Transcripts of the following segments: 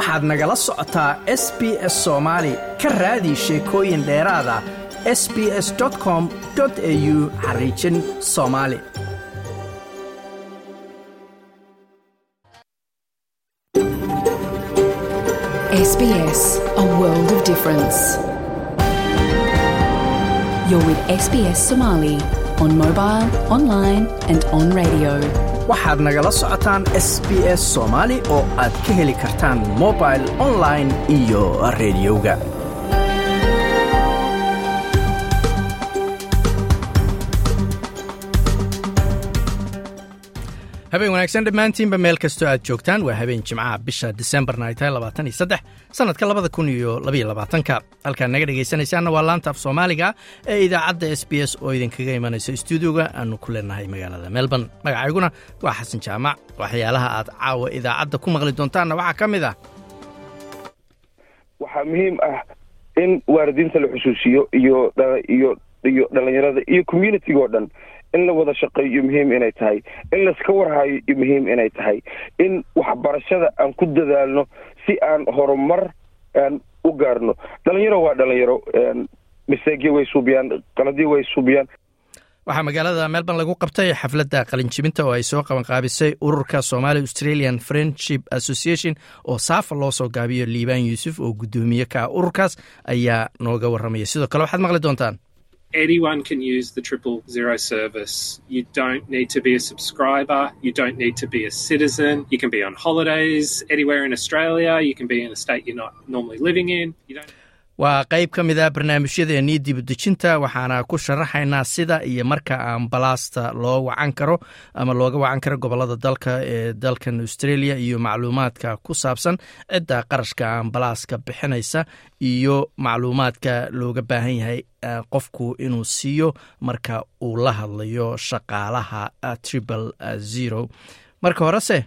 waxaad nagala socotaa s b s soomaali ka raadi sheekooyin dheeraada s b s com au xariijin soomaali SBS, a. You're with SBS Somali on mobile, online, and on radio. Waxaad nagala socotaan s b s soomaali oo aad ka heli kartaan mobil online iyo rediyoga habeen wanaagsan dhammaantiinba meel kastoo aad joogtaan waa habeen jimcaha bisha disembarna ay tahay labaatan iyo saddex sannadka labada kun iyo labaiyo labaatanka. Halkaad naga dhegaysanaysaanna waa laanta af soomaaliga ee idaacadda s b s oo idinkaga imanaysa stuudioga. Aanu ku leenahay magaalada melbourne. Magacayguna waa xasan jaamac. Waxyaalaha aad caawa idaacadda ku maqli doontaanna waxaa ka mid ah. Waxaa muhiim ah in waalidiinta la xusuusiyo iyo iyo iyo dhalinyarada iyo communitiga oo dhan in la wada shaqeeyo muhiim inay tahay. In laiska warhayo iyo muhiim inay tahay. In waxbarashada aan ku dadaalno si aan horumar u gaarno. Dhalinyaro waa dhalinyaro miseegyo way suubiyaan qaladyo way suubiyaan. Waxaa magaalada melbourne lagu qabtay xafladda qalinjibinta oo ay soo qabanqaabisay ururka somali australian friendship association oo saafa loo soo gaabiyo liibaan yuusuf oo guddoomiye ka. Ah ururkaas ayaa nooga warramaya sidoo kale waxaad maqli doontaan anyone can use the triple zero service. You don't need to be a subscriber. You don't need to be a citizen. You can be on holidays anywhere in Australia. You can be in a state you're not normally living in. You don't. Waa qayb ka mid a barnaamijyadeennii dibudejinta waxaana ku sharaxaynaa sida iyo marka ambalaasta loo wacan karo ama looga wacan karo gobollada dalka ee dalkan australia iyo macluumaadka ku saabsan cidda qarashka ambalaaska bixinaysa iyo macluumaadka looga baahan yahay qofku inuu siiyo marka uu la hadlayo shaqaalaha triple zero. Marka horese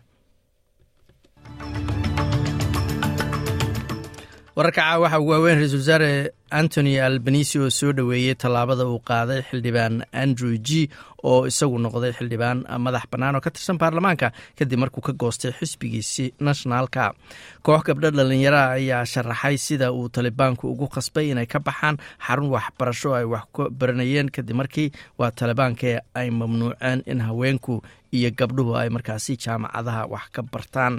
wararka caa waxa ugu waaweyn ra'isul wasaare antony albanisi oo soo dhoweeyey tallaabada uu qaaday xildhibaan andrew g oo isagu noqday xildhibaan madax bannaan oo ka tirsan baarlamaanka kadib markuu ka goostay xisbigiisi nationalka koox gabdho dhallinyaraha ayaa sharaxay sida uu talibaanku ugu khasbay inay ka baxaan xarun waxbarasho ay wax ku baranayeen kadib markii waa talibaankae ay mamnuuceen in haweenku iyo gabdhuhu ay markaasi jaamacadaha wax ka bartaan.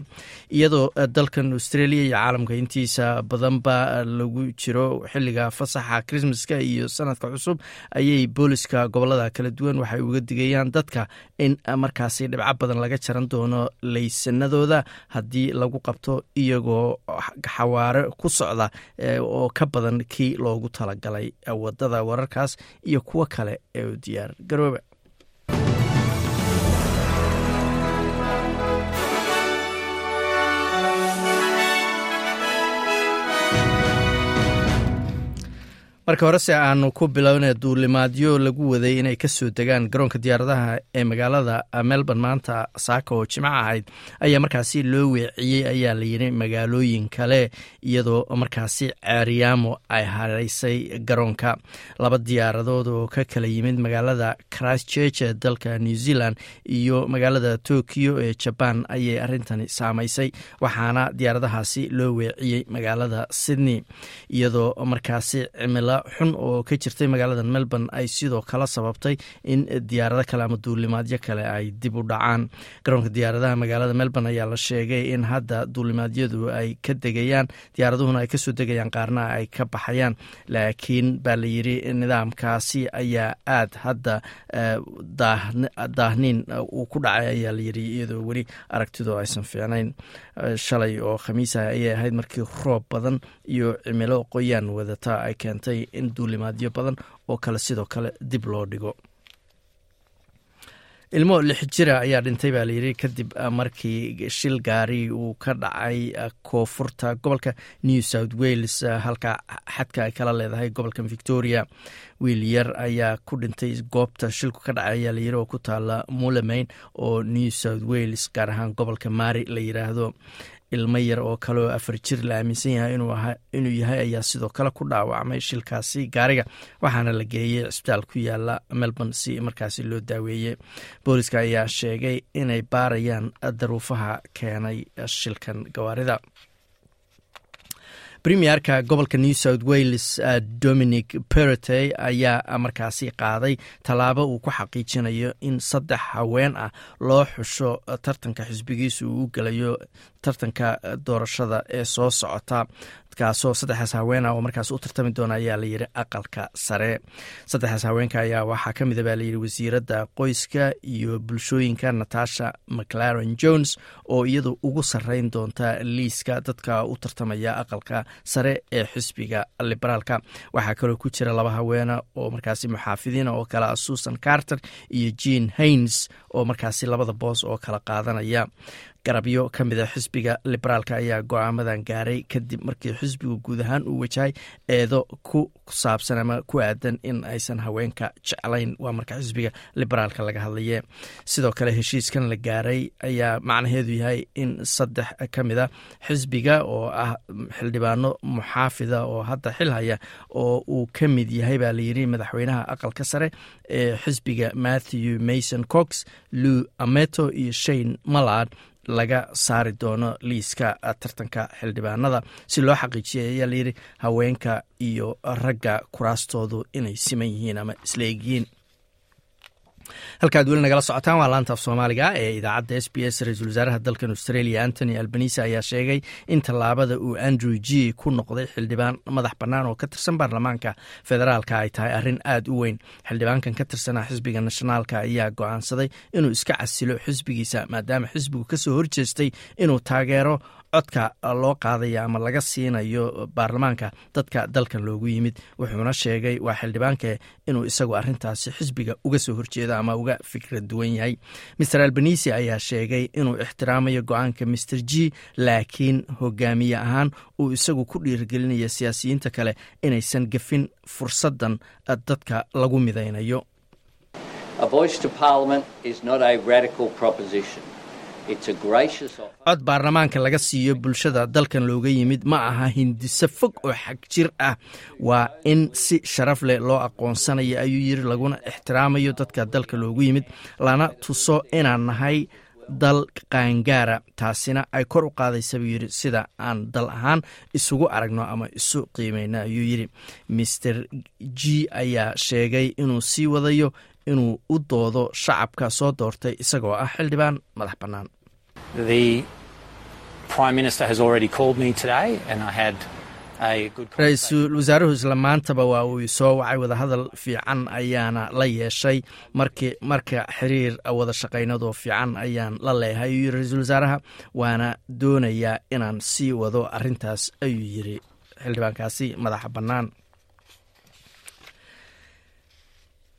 Iyadoo dalkan australia iyo caalamka intiisa badanba lagu jiro xilliga fasaxa christmaska iyo sanadka cusub ayay booliska gobollada kala duwan waxay uga digayaan dadka in markaasi dhibco badan laga jaran doono laysanadooda haddii lagu qabto iyagoo xawaare ku socda oo ka badan kii loogu talagalay waddada wararkaas iyo kuwo kale ee diyaar garooba marka horese aanu ku bilowna duulimaadyo lagu waday inay ka soo degaan garoonka diyaaradaha ee magaalada melbourne maanta saaka oo jimco ahayd ayaa markaasi loo weeciyey ayaa layidhi magaalooyin kale iyadoo markaasi ceeryaamo ay haraysay garoonka. Laba diyaaradood oo ka kala yimid magaalada christchurch ee dalka new zealand iyo magaalada tokyo ee jaban ayay arintani saamaysay waxaana diyaaradahaasi loo weeciyey magaalada sydney iyadoo markaasi cimilo xun oo ka jirtay magaalada melbourne ay sidoo kale sababtay in diyaarado kale ama duulimaadyo kale ay dib u dhacaan. Garoonka diyaaradaha magaalada melbourne ayaa la sheegay in hadda duulimaadyadu ay ka degayaan diyaaraduhuna ay ka soo degayaan qaarna ay ka baxayaan. Laakiin baa la yidhi nidaamkaasi ayaa aad hadda daahniin uu ku dhacay ayaa layidhi iyadoo weli aragtidu aysan fiicnayn. Shalay oo khamiisa ayay ahayd markii roob badan iyo cimilo qoyaan wadata ay keentay in duulimaadyo badan oo kale sidoo kale dib loo dhigo. Ilmo lix jira ayaa dhintay baa layidhi kadib markii shil gaari uu ka dhacay koonfurta gobolka new south wales halka xadka ay kala leedahay gobolka victoria. Wiil yar ayaa ku dhintay goobta shilku ka dhacay ayaa layidhi oo ku taala mulemayn oo new south wales gaar ahaan gobolka mari la yidhaahdo ilmo yar oo kale oo afar jir la aaminsan yahay inuu yahay ayaa sidoo kale ku dhaawacmay shilkaasi gaariga waxaana la geeyey cisbitaal ku yaalla melbourne si markaasi loo daaweeyey booliska ayaa sheegay inay baarayaan daruufaha keenay shilkan gawaarida premierka gobolka new south wales dominic perotey ayaa markaasi qaaday tallaabo uu ku xaqiijinayo in saddex haween ah loo xusho tartanka xisbigiisu uu u gelayo tartanka doorashada ee soo socota kaasoo saddexdaas haween ah oo markaas u tartami doona ayaa layidhi aqalka sare. Saddexdaas haweenka ayaa waxaa ka mida baa layidhi wasiiradda qoyska iyo bulshooyinka natasha mclaren jones oo iyadu ugu sarreyn doonta liiska dadka u tartamaya aqalka sare ee xisbiga liberaalka. Waxaa kaloo ku jira laba haweena oo markaasi muxaafidiina oo kale ah susan carter iyo jean haines oo markaasi labada boos oo kala qaadanaya garabyo ka mid a xisbiga liberaalka ayaa go'aamadan gaaray kadib markii xisbigu guud ahaan uu wajahay eedo ku saabsan ama ku aadan in aysan haweenka jeclayn. Waa marka xisbiga liberaalka laga hadlaye sidoo kale heshiiskan la gaaray ayaa macnaheedu yahay in saddex ka mid a xisbiga oo ah xildhibaano muxaafida oo hadda xil haya oo uu ka mid yahay baa layidhi madaxweynaha aqalka sare ee xisbiga matthew mason cox lou ameto iyo shane mallard laga saari doono liiska tartanka xildhibaanada. Si loo xaqiijiyay ayaa layidhi haweenka iyo ragga kuraastoodu inay siman yihiin ama isla egyihiin halkaad weli nagala socotaan waa laanta af soomaaliga ee idaacadda s b s ra'iisul wasaaraha dalkan australia antony albanise ayaa sheegay in tallaabada uu andrew g ku noqday xildhibaan madax bannaan oo ka tirsan baarlamaanka federaalka ay tahay arrin aad u weyn. Xildhibaankan ka tirsanaa xisbiga nationaalka ayaa go'aansaday inuu iska casilo xisbigiisa maadaama xisbigu ka soo horjeestay inuu taageero codka loo qaadaya ama laga siinayo baarlamaanka dadka dalkan loogu yimid wuxuuna sheegay waa xildhibaanke inuu isagu arintaasi xisbiga uga soo horjeedo ama uga fikra duwan yahay. Maer albanisi ayaa sheegay inuu ixtiraamayo go'aanka maer g laakiin hogaamiye ahaan uu isagu ku dhiirigelinayo siyaasiyiinta kale inaysan gafin fursadan dadka lagu midaynayo cod baarlamaanka laga siiyo bulshada dalkan looga yimid ma aha hindiso fog oo xag jir ah. Waa in si sharaf leh loo aqoonsanayo ayuu yiri laguna ixtiraamayo dadka dalka loogu yimid. Lana tuso inaan nahay dal qaangaara taasina ay kor u qaadaysa buu yidhi sida aan dal ahaan isugu aragno ama isu qiimayno ayuu yidhi master g ayaa sheegay inuu sii wadayo inuu u doodo shacabka soo doortay isagoo ah xildhibaan madax bannaan ra'iisul wasaaruhu isla maantaba waa uu isoo wacay wadahadal fiican ayaana la yeeshay. Marki marka xiriir wada shaqaynadoo fiican ayaan la leehay ayuu yiri ra'iisul wasaaraha waana doonayaa inaan sii wado arintaas ayuu yiri xildhibaankaasi madaxa bannaan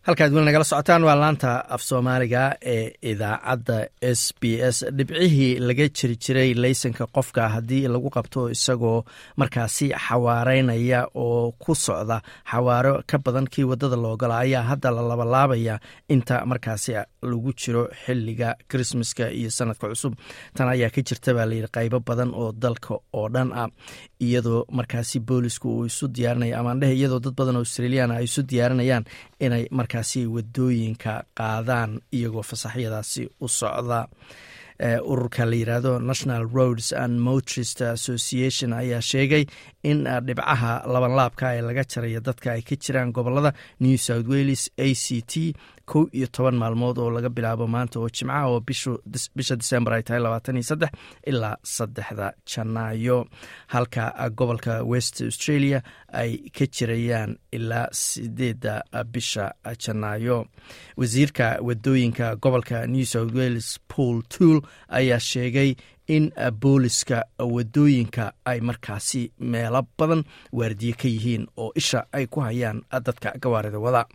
halkaad weli nagala socotaan waa laanta af soomaaliga ee idaacadda s b s. Dhibcihii laga jiri jiray laysanka qofka haddii lagu qabto isagoo markaasi xawaareynaya oo ku socda xawaaro ka badan kii waddada loogola ayaa hadda la labalaabaya inta markaasi lagu jiro xilliga krismaska iyo sanadka cusub. Tan ayaa ka jirta baa layidhi qaybo badan oo dalka oo dhan ah iyadoo markaasi boolisku uu isu diyaarinaya amaandhehe iyadoo dad badan oo australian ay isu diyaarinayaan inay markaasi waddooyinka qaadaan iyagoo fasaxyadaasi u socda. Ururka la yiraahdo national roads and motorist association ayaa sheegay in dhibcaha labanlaabka ee laga jaraya dadka ay ka jiraan gobollada new south wales a c t kow iyo toban maalmood oo laga bilaabo maanta oo jimcaha oo bisha disembar ay tahay labaatan iyo saddex ilaa saddexda janaayo. Halka gobolka west australia ay ka jirayaan ilaa sideedda bisha janaayo. Wasiirka waddooyinka gobolka new south wales paul tool ayaa sheegay in booliska waddooyinka ay markaasi meelo badan waardiye ka yihiin oo isha ay ku hayaan dadka gawaarida wada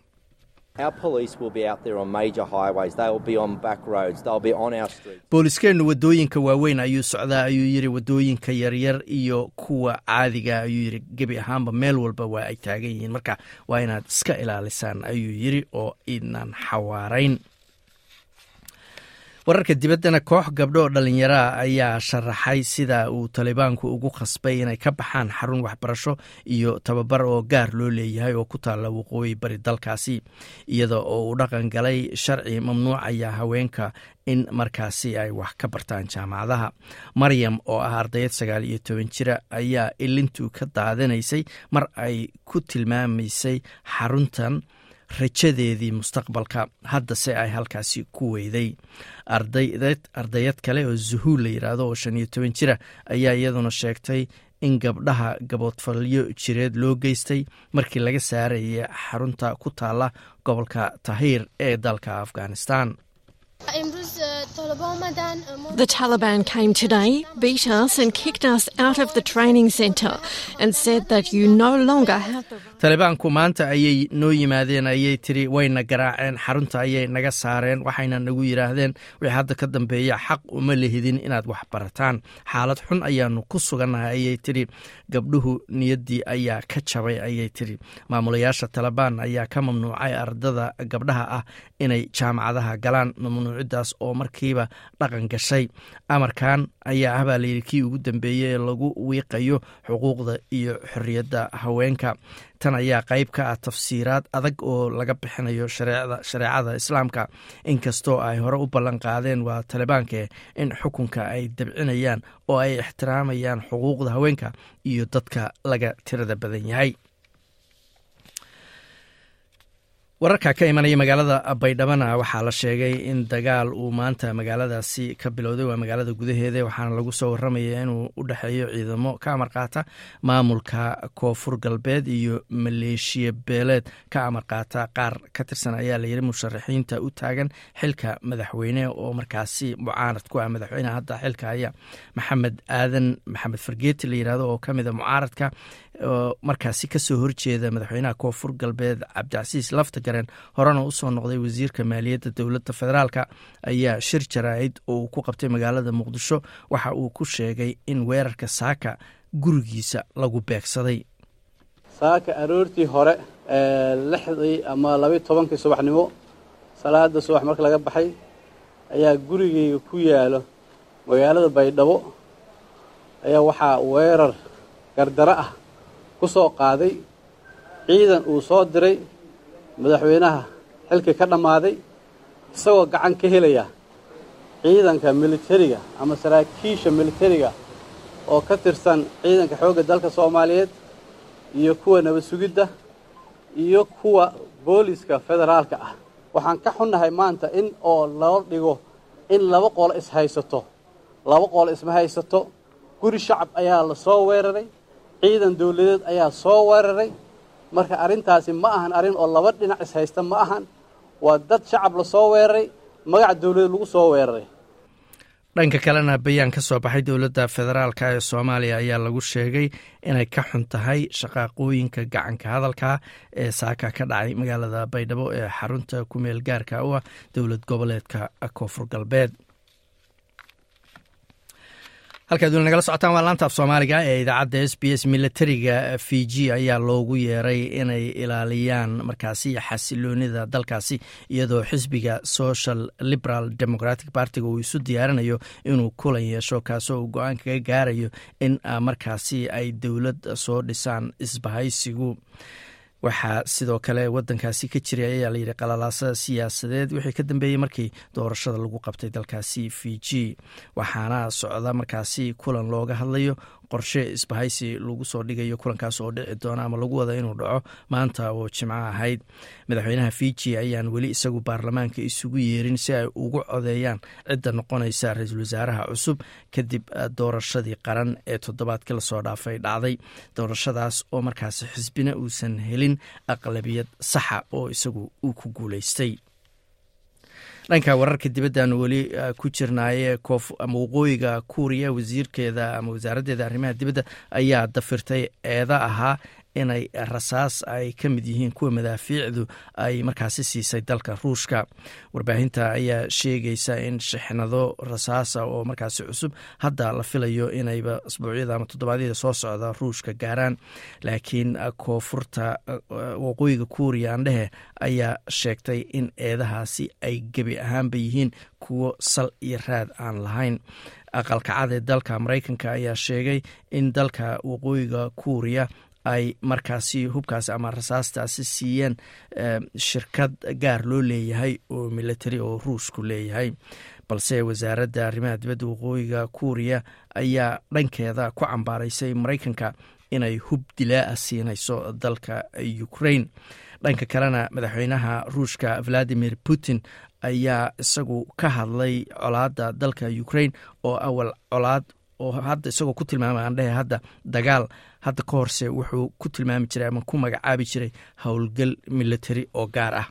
booliskeennu waddooyinka waaweyn ayuu socdaa ayuu yiri waddooyinka yaryar iyo kuwa caadiga ayuu yiri gebi ahaanba meel walba waa ay taagan yihiin. Marka waa inaad iska ilaalisaan ayuu yiri oo inaan xawaarayn wararka dibaddana koox gabdho oo ayaa sharaxay sida uu talibaanku ugu khasbay inay ka baxaan xarun waxbarasho iyo tababar oo gaar loo leeyahay oo ku taalla waqooyi bari dalkaasi. Iyada oo uu dhaqan galay sharci mamnuucaya haweenka in markaasi ay wax ka bartaan jaamacadaha. Maryam oo ah ardayad sagaal iyo toban jira ayaa ilintu ka daadanaysay mar ay ku tilmaamaysay xaruntan rajadeedii mustaqbalka. Haddase ay halkaasi ku weyday. Ardayad kale oo zuhuul la yidhaahdo oo shan iyo toban jira ayaa iyaduna sheegtay in gabdhaha gaboodfalyo jireed loo geystay markii laga saarayay xarunta ku taalla gobolka tahiir ee dalka afghanistan The Taliban came today, beat us, and kicked us out of the training centre and said that you no longer have talibaanku maanta ayay noo yimaadeen ayay tiri wayna garaaceen xarunta ayay naga saareen waxayna nagu yidhaahdeen wixii hadda ka dambeeya xaq uma lehidin inaad wax barataan. Xaalad xun ayaanu ku sugannahay ayay tiri gabdhuhu niyaddii ayaa ka jabay ayay tiri maamulayaasha talabaan ayaa ka mamnuucay ardada gabdhaha ah inay jaamacadaha galaan mamnuucidaas oo markiiba dhaqan gashay amarkan ayaa ah baa layidhi kii ugu dambeeyey ee lagu wiiqayo xuquuqda iyo xorriyadda haweenka. Tan ayaa qayb ka ah tafsiiraad adag oo laga bixinayo shareecada islaamka. Inkastoo ay hore u ballan qaadeen waa talibaanke in xukunka ay dabcinayaan oo ay ixtiraamayaan xuquuqda haweenka iyo dadka laga tirada badan yahay wararka ka imanaya magaalada baydhabana waxaa la sheegay in dagaal uu maanta magaaladaasi ka bilowday waa magaalada gudaheeda waxaana lagu soo waramaya inuu u dhexeeyo ciidamo ka amar qaata maamulka koonfur galbeed iyo maleeshiya beeleed. Ka amar qaata qaar ka tirsan ayaa layidhi musharaxiinta u taagan xilka madaxweyne oo markaasi mucaarad ku ah madaxweyneha hadda xilka haya maxamed aadan maxamed fargeeti la yiraahdo oo kamida mucaaradka markaasi ka soo horjeeda madaxweynaha koonfur galbeed cabdicasiis laftagaren horena u soo noqday wasiirka maaliyadda dowladda federaalka ayaa shir jaraa'id oo uu ku qabtay magaalada muqdisho. Waxa uu ku sheegay in weerarka saaka gurigiisa lagu beegsaday. Saaka aroortii hore lixdii ama labayo tobankii subaxnimo salaada subax marka laga baxay ayaa gurigayga ku yaalo. Magaalada baydhabo ayaa waxaa weerar gardaro ah ku soo qaaday ciidan uu soo diray madaxweynaha xilkii ka dhammaaday isagoo gacan ka helaya ciidanka militariga ama saraakiisha militariga oo ka tirsan ciidanka xoogga dalka soomaaliyeed iyo kuwa nabad sugidda iyo kuwa booliska federaalka ah. Waxaan ka xunnahay maanta in oo loo dhigo in laba qolo is haysato laba qolo isma haysato. Guri shacab ayaa la soo weeraray ciidan dawladeed ayaa soo weeraray. Marka arrintaasi ma ahan arrin oo laba dhinac is haysta ma ahan. Waa dad shacab la soo weeraray magaca dawladeed lagu soo weeraray. Dhanka kalena bayaan ka soo baxay dowladda federaalka ee soomaaliya ayaa lagu sheegay inay ka xun tahay shaqaaqooyinka gacanka hadalka ee saaka ka dhacay magaalada baydhabo ee xarunta kumeel gaarka u ah dowlad goboleedka koonfur galbeed halkaad weli nagala socotaan waa laanta af soomaaliga ee idaacadda s b s militariga fiji ayaa loogu yeeray inay ilaaliyaan markaasi xasiloonida dalkaasi iyadoo xisbiga social liberal democratic partiga uu isu diyaarinayo inuu kulan yeesho kaasoo uu go'aan kaga gaarayo in markaasi ay dowlad soo dhisaan isbahaysigu waxaa sidoo kale wadankaasi ka jiray ayaa layidhi qalalaasa siyaasadeed. Wixii ka dambeeyey markii doorashada lagu qabtay dalkaasi fiji. Waxaana socda markaasi kulan looga hadlayo qorshe isbahaysi lagu soo dhigayo kulankaas oo dhici doona ama lagu wada inuu dhaco maanta oo jimco ahayd. Madaxweynaha fiji ayaan weli isagu baarlamaanka isugu yeerin si ay ugu codeeyaan cidda noqonaysa ra'iisul wasaaraha cusub kadib doorashadii qaran ee toddobaadkii la soo dhaafay dhacday. Doorashadaas oo markaasi xisbina uusan helin aqlabiyad saxa oo isagu uu ku guuleystay dhanka wararka dibaddan weli ku jirnaaye ama waqooyiga kuuriya wasiirkeeda ama wasaaraddeeda arrimaha dibadda ayaa dafirtay eeda ahaa inay rasaas ay ka mid yihiin kuwa madaafiicdu ay markaasi siisay dalka ruushka. Warbaahinta ayaa sheegaysa in shixnado rasaasa oo markaasi cusub hadda la filayo inayba asbuucyada ama toddobaadyada soo socda ruushka gaaraan. Laakiin koonfurta waqooyiga kuuriya andhehe ayaa sheegtay in eedahaasi ay gebi ahaanba yihiin kuwo sal iyo raad aan lahayn. Aqalkacad ee dalka maraykanka ayaa sheegay in dalka waqooyiga kuuriya ay markaasi hubkaasi ama rasaastaasi siiyeen shirkad gaar loo leeyahay oo military oo ruushku leeyahay. Balse wasaaradda arrimaha dibadda waqooyiga kuuriya ayaa dhankeeda ku cambaaraysay maraykanka inay hub dilaa-a siinayso dalka ukraine. Dhanka kalena madaxweynaha ruushka valadimir putin ayaa isagu ka hadlay colaadda dalka ukraine oo awal colaad oo hadda isagoo ku tilmaamay aan dhehe hadda dagaal hadda ka horse wuxuu ku tilmaami jiray ama ku magacaabi jiray howlgal military oo gaar ah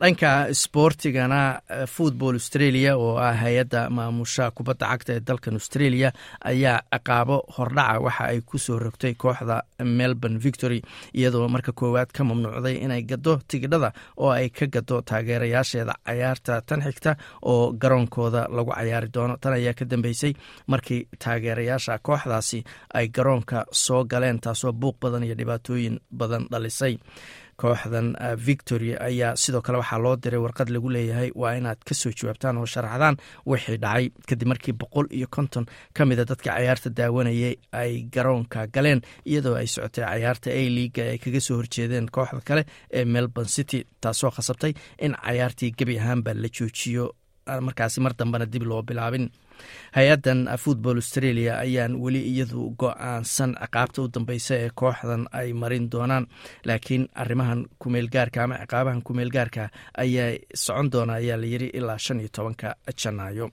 dhanka sboortigana football australia oo ah hay'adda maamusha kubadda cagta ee dalkan australia ayaa ciqaabo hordhaca waxa ay ku soo rogtay kooxda melbourne victory iyadoo marka koowaad ka mamnuucday inay gado tigidhada oo ay ka gado taageerayaasheeda cayaarta tan xigta oo garoonkooda lagu cayaari doono. Tan ayaa ka dambeysay markii taageerayaasha kooxdaasi ay garoonka soo galeen taasoo buuq badan iyo dhibaatooyin badan dhalisay kooxdan victory ayaa sidoo kale waxaa loo diray warqad lagu leeyahay waa inaad ka soo jawaabtaan oo sharaxdaan wixii dhacay. Kadib markii boqol iyo konton ka mida dadka cayaarta daawanayay ay garoonka galeen iyadoo ay socotay cayaarta a leaga ay kaga soo horjeedeen kooxda kale ee melbourne city taasoo khasabtay in cayaartii gebi ahaanba la joojiyo markaasi mar dambena dib loo bilaabin. Hay'addan football australia ayaan weli iyadu go'aansan ciqaabta u dambeysa ee kooxdan ay marin doonaan laakiin arrimahan kumeelgaarka ama ciqaabahan kumeelgaarka ayaa socon doona ayaa layiri ilaa shan iyo tobanka janaayo.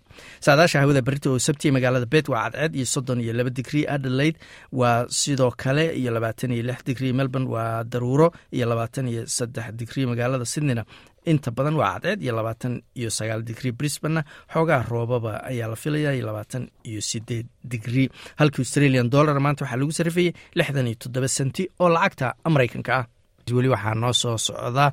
Saadaasha hawada berita oo sabtiya magaalada bet waa cadceed iyo soddon iyo laba digrii adelaide waa sidoo kale iyo labaatan iyo lix digrii melbourne waa daruuro iyo labaatan iyo saddex digrii magaalada sydneyna inta badan waa cadceed iyo labaatan iyo sagaal digrii brisbanna xoogaa roobaba ayaa la filaya iyo labaatan iyo sideed digrii halka australian dollar maanta waxaa lagu sarifayay lixdan iyo toddoba senti oo lacagta maraykanka ah. Weli waxaa noo soo socda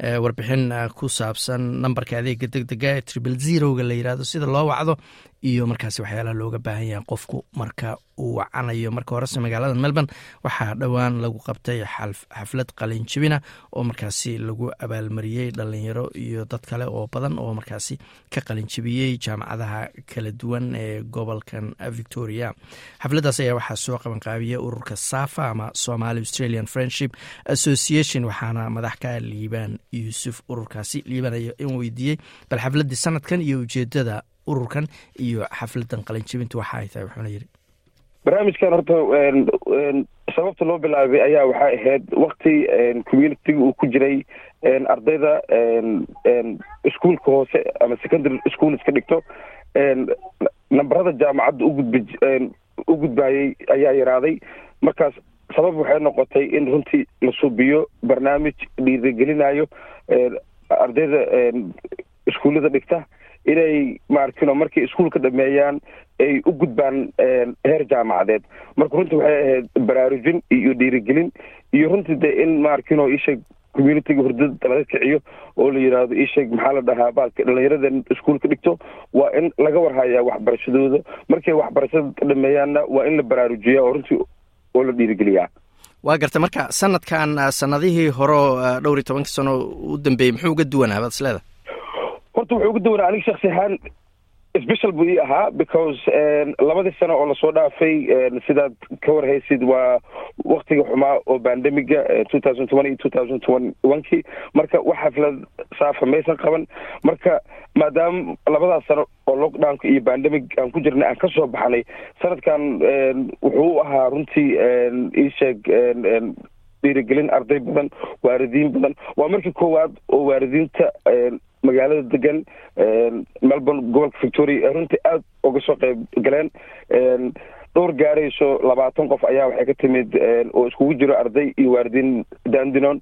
warbixin ku saabsan nambarka adeega deg dega ee triple zeroga la yiraahdo sida loo wacdo iyo markaasi waxyaalaha looga baahan yahay qofku marka uu wacanayo. Marka horese magaalada melbourne waxaa dhowaan lagu qabtay xaflad qalinjibina oo markaasi lagu abaalmariyey dhalinyaro iyo dad kale oo badan oo markaasi ka qalinjibiyey jaamacadaha kala duwan ee gobolkan victoria. Xafladdaas ayaa waxaa soo qabanqaabiyey ururka safa ama somali australian friendship association waxaana madax ka liibaan yuusuf ururkaasi liibaan ayaa in weydiiyey bal xafladdii sanadkan iyo ujeedada ururkan iyo xafladan qalinjibintu waxa ay tahay wuxuuna yidhi. Barnaamijkan horta sababta loo bilaabay ayaa waxay ahayd wakti communitiga uu ku jiray ardayda iskuolka hoose ama secondary school iska dhigto. Nambarada jaamacadda ugudbi u gudbaayey ayaa yaraaday. Markaas sabab waxay noqotay in runtii la subiyo barnaamij dhiirigelinayo ardayda iskuullada dhigta inay maarkino markay iskuolka dhameeyaan ay u gudbaan heer jaamacadeed. Marka runtii waxay ahayd baraarujin iyo dhiirigelin iyo runtii de in maarkino isheeg communitiga hurdada laga kiciyo oo la yidhaahdo isheeg maxaa la dhahaa baalka dhalinyaradan iskuolka dhigto waa in laga warhayaa waxbarashadooda. Markay waxbarashada dhameeyaanna waa in la baraarujiyaa oo runtii oo la dhiirigeliyaa. Waa garta marka sanadkan sanadihii horo dhowr iyo tobankii sano u dambeeyey muxuu uga duwanaa baad isleeda horta wuxuu uga duwanaa aniga shaksi ahaan special buu ii ahaa because labadii sano oo la soo dhaafay sidaad ka warhaysid waa waktiga xumaa oo bandemiga iyo two thousand kii. Marka wax xaflad saafa maysan qaban. Marka maadaama labadaas sano oo lockdownka iyo bandemic aan ku jirnay aan ka soo baxnay sanadkan wuxuu u ahaa runtii iisheeg dhiirigelin arday badan waalidiin badan. Waa markii koowaad oo waalidiinta magaalada degan melbourne gobolka victoria runtii aada uga soo qeyb galeen. Dhowr gaarayso labaatan qof ayaa waxay ka timid oo iskugu jiro arday iyo waalidiin dandinon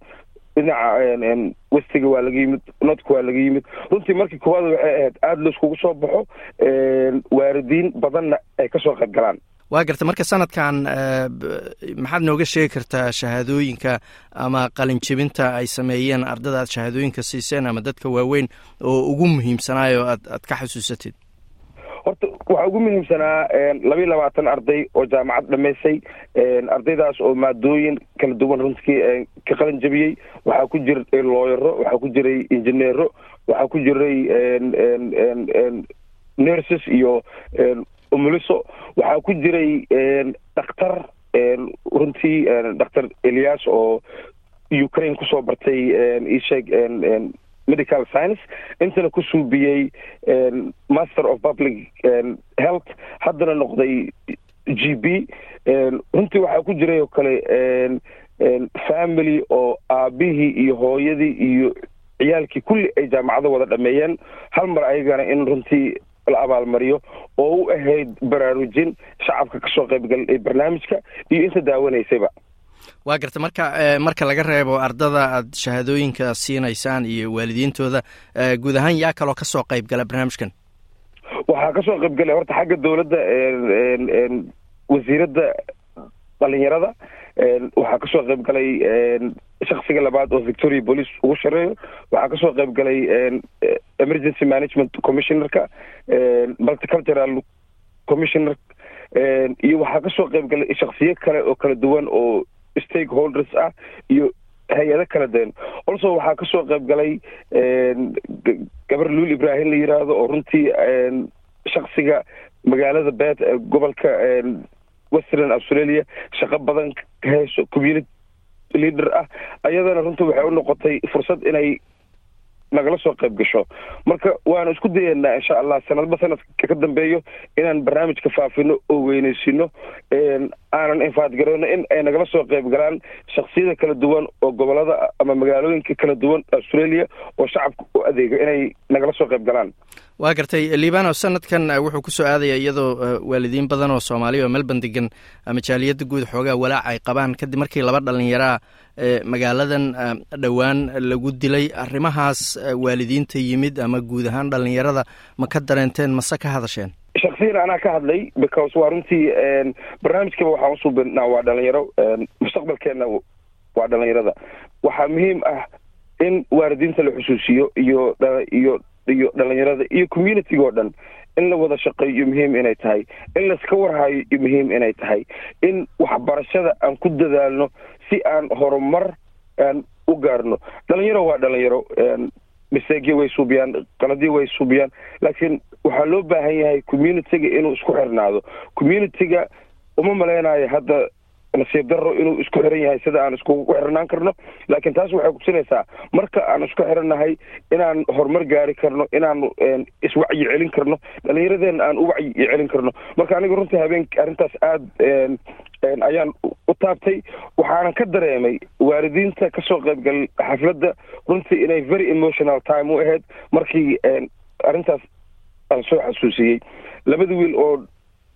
dhinaca westiga waa laga yimid nodka waa laga yimid. Runtii markii koowaad waxay ahayd aada la iskugu soo baxo waalidiin badanna ay ka soo qayb galaan waa garta marka sanadkan maxaad nooga sheegi kartaa shahaadooyinka ama qalinjebinta ay sameeyeen ardada aad shahaadooyinka siiseen ama dadka waaweyn oo ugu muhiimsanaayo aad aad ka xasuusatid? Horta waxaa ugu muhiimsanaa laba iyo labaatan arday oo jaamacad dhamaysay ardaydaas oo maadooyin kala duwan runtii ka qalin jebiyey waxaa ku jiray looyaro waxaa ku jiray injineero waxaa ku jiray nurses iyo umuliso. Waxaa ku jiray dhakhtar runtii dhakhtar elias oo ukraine ku soo bartay isheeg medical science. Intana ku suubiyey master of public health. Haddana noqday g b. Runtii waxaa ku jiray oo kale family oo aabihii iyo hooyadii iyo ciyaalkii kulli ay jaamacado wada dhameeyeen. Hal mar ayagana in runtii la abaalmariyo oo u ahayd baraarujin shacabka ka soo qaybgal ee barnaamijka iyo inta daawanaysayba. Waa garta marka marka laga reebo ardada aad shahaadooyinka siinaysaan iyo waalidiintooda guud ahaan yaa kaloo ka soo qayb gala barnaamijkan? Waxaa ka soo qayb galay horta xagga dowladda wasiiradda dhalinyarada waxaa ka soo qayb galay shaksiga labaad oo victoria police ugu shareeyo waxaa ka soo qayb galay emergency management commissionerka multicultural commissioner iyo waxaa ka soo qayb galay shaksiyo kale oo kala duwan oo stakeholders ah iyo hay'ado kala daen also waxaa ka soo qayb galay gabar luul ibrahim la yiraahdo oo runtii shaksiga magaalada bet ee gobolka western australia shaqo badan ka community leader ah ayadana runtii waxay u noqotay fursad inay nagala soo qayb gasho. Marka waanu isku dayeynaa insha allah sanadba sanadka ka dambeeyo inaan barnaamijka faafino oo weyneysino aanan infaadgareyno in ay nagala soo qayb galaan shaksiyada kala duwan oo gobollada ama magaalooyinka kala duwan australia oo shacabka u adeega inay nagala soo qayb galaan. Waa gartay libano sanadkan wuxuu ku soo aadaya iyadoo waalidiin badan oo soomaaliya oo melbourne degan ama jaaliyadda guud xoogaa walaac ay qabaan. Kadib markii laba dhalinyaraa magaaladan dhowaan lagu dilay arrimahaas waalidiinta yimid ama guud ahaan dhalinyarada ma ka dareenteen mase ka hadasheen shaksiyan anaa ka hadlay because waa runtii barnaamijkaba waxaan usuubinaa waa dhalinyaro mustaqbalkeenna waa dhalinyarada waxaa muhiim ah in waalidiinta la xusuusiyo iyo iyo iyo dhalinyarada iyo communitiga oo dhan in la wada shaqeeyo muhiim inay tahay in laiska warhayo iyo muhiim inay tahay in waxbarashada aan ku dadaalno si aan horumar u gaarno. Dhalinyaro waa dhalinyaro miseegyo way suubiyaan qaladyo way suubiyaan. Laakiin waxaa loo baahan yahay communitiga inuu isku xirnaado. Communitiga uma maleynayo hadda nasiib daro inuu isku xiran yahay sida aan iskugu xirnaan karno. Laakiin taas waxay kutusinaysaa marka aan isku xirannahay inaan horumar gaari karno inaanu iswacyi celin karno dhalinyaradeenna aan u wacyi celin karno. Marka aniga runtii habeenk arrintaas aada ayaan taabtay waxaanan ka dareemay waalidiinta ka soo qaybgal xafladda. Runtii inay very emotional time u ahayd markii arrintaas aan soo xasuusiyey. Labada wiil oo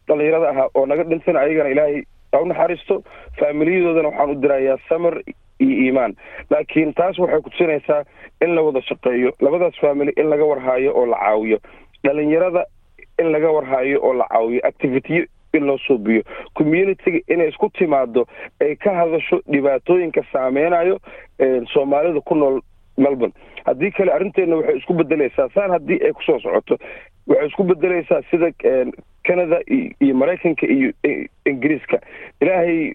dhalinyarada ahaa oo naga dhintan ayagana ilaahay ha u naxariisto faamiliyadoodana waxaan u dirayaa samar iyo iimaan. Laakiin taas waxay kutusinaysaa in la wada shaqeeyo labadaas faamily in laga warhaayo oo la caawiyo. Dhalinyarada in laga warhaayo oo la caawiyo activitiyo in loo suubiyo communitiga inay isku timaado ay ka hadasho dhibaatooyinka saameynayo soomaalida ku nool melbourne. Haddii kale arrinteena waxay isku bedeleysaa saan haddii ay ku soo socoto waxay isku bedeleysaa sida canada iyo maraykanka iyo ingiriiska. Ilaahay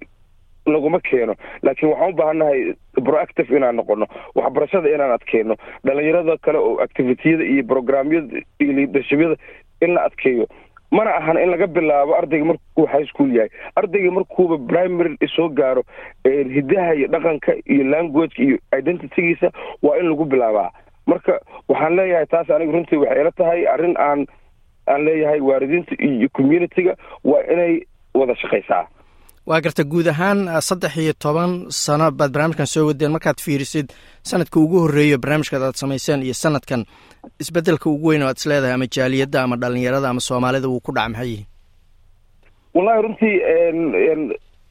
naguma keeno. Laakiin waxaan u baahannahay proactive inaan noqono waxbarashada inaan adkeyno dhalinyarada kale oo activitiyada iyo programyada iyo leadershibyada in la adkeeyo mana ahan in laga bilaabo ardayga markuu high school yahay. Ardayga markuuba primary soo gaaro hidaha iyo dhaqanka iyo languageka iyo identitygiisa waa in lagu bilaabaa. Marka waxaan leeyahay taas aniga runtii waxay ila tahay arrin aan aan leeyahay waalidiinta iyo communitiga waa inay wada shaqaysaa waa garta guud ahaan saddex iyo toban sano baad barnaamijkan soo wadeen markaad fiirisid sanadka ugu horreeyo barnaamijkaad aad samayseen iyo sanadkan isbeddelka ugu weyn oo aad is leedahay ama jaaliyadda ama dhalinyarada ama soomaalida wuu ku dhaca maxay? Yihin wallahi runtii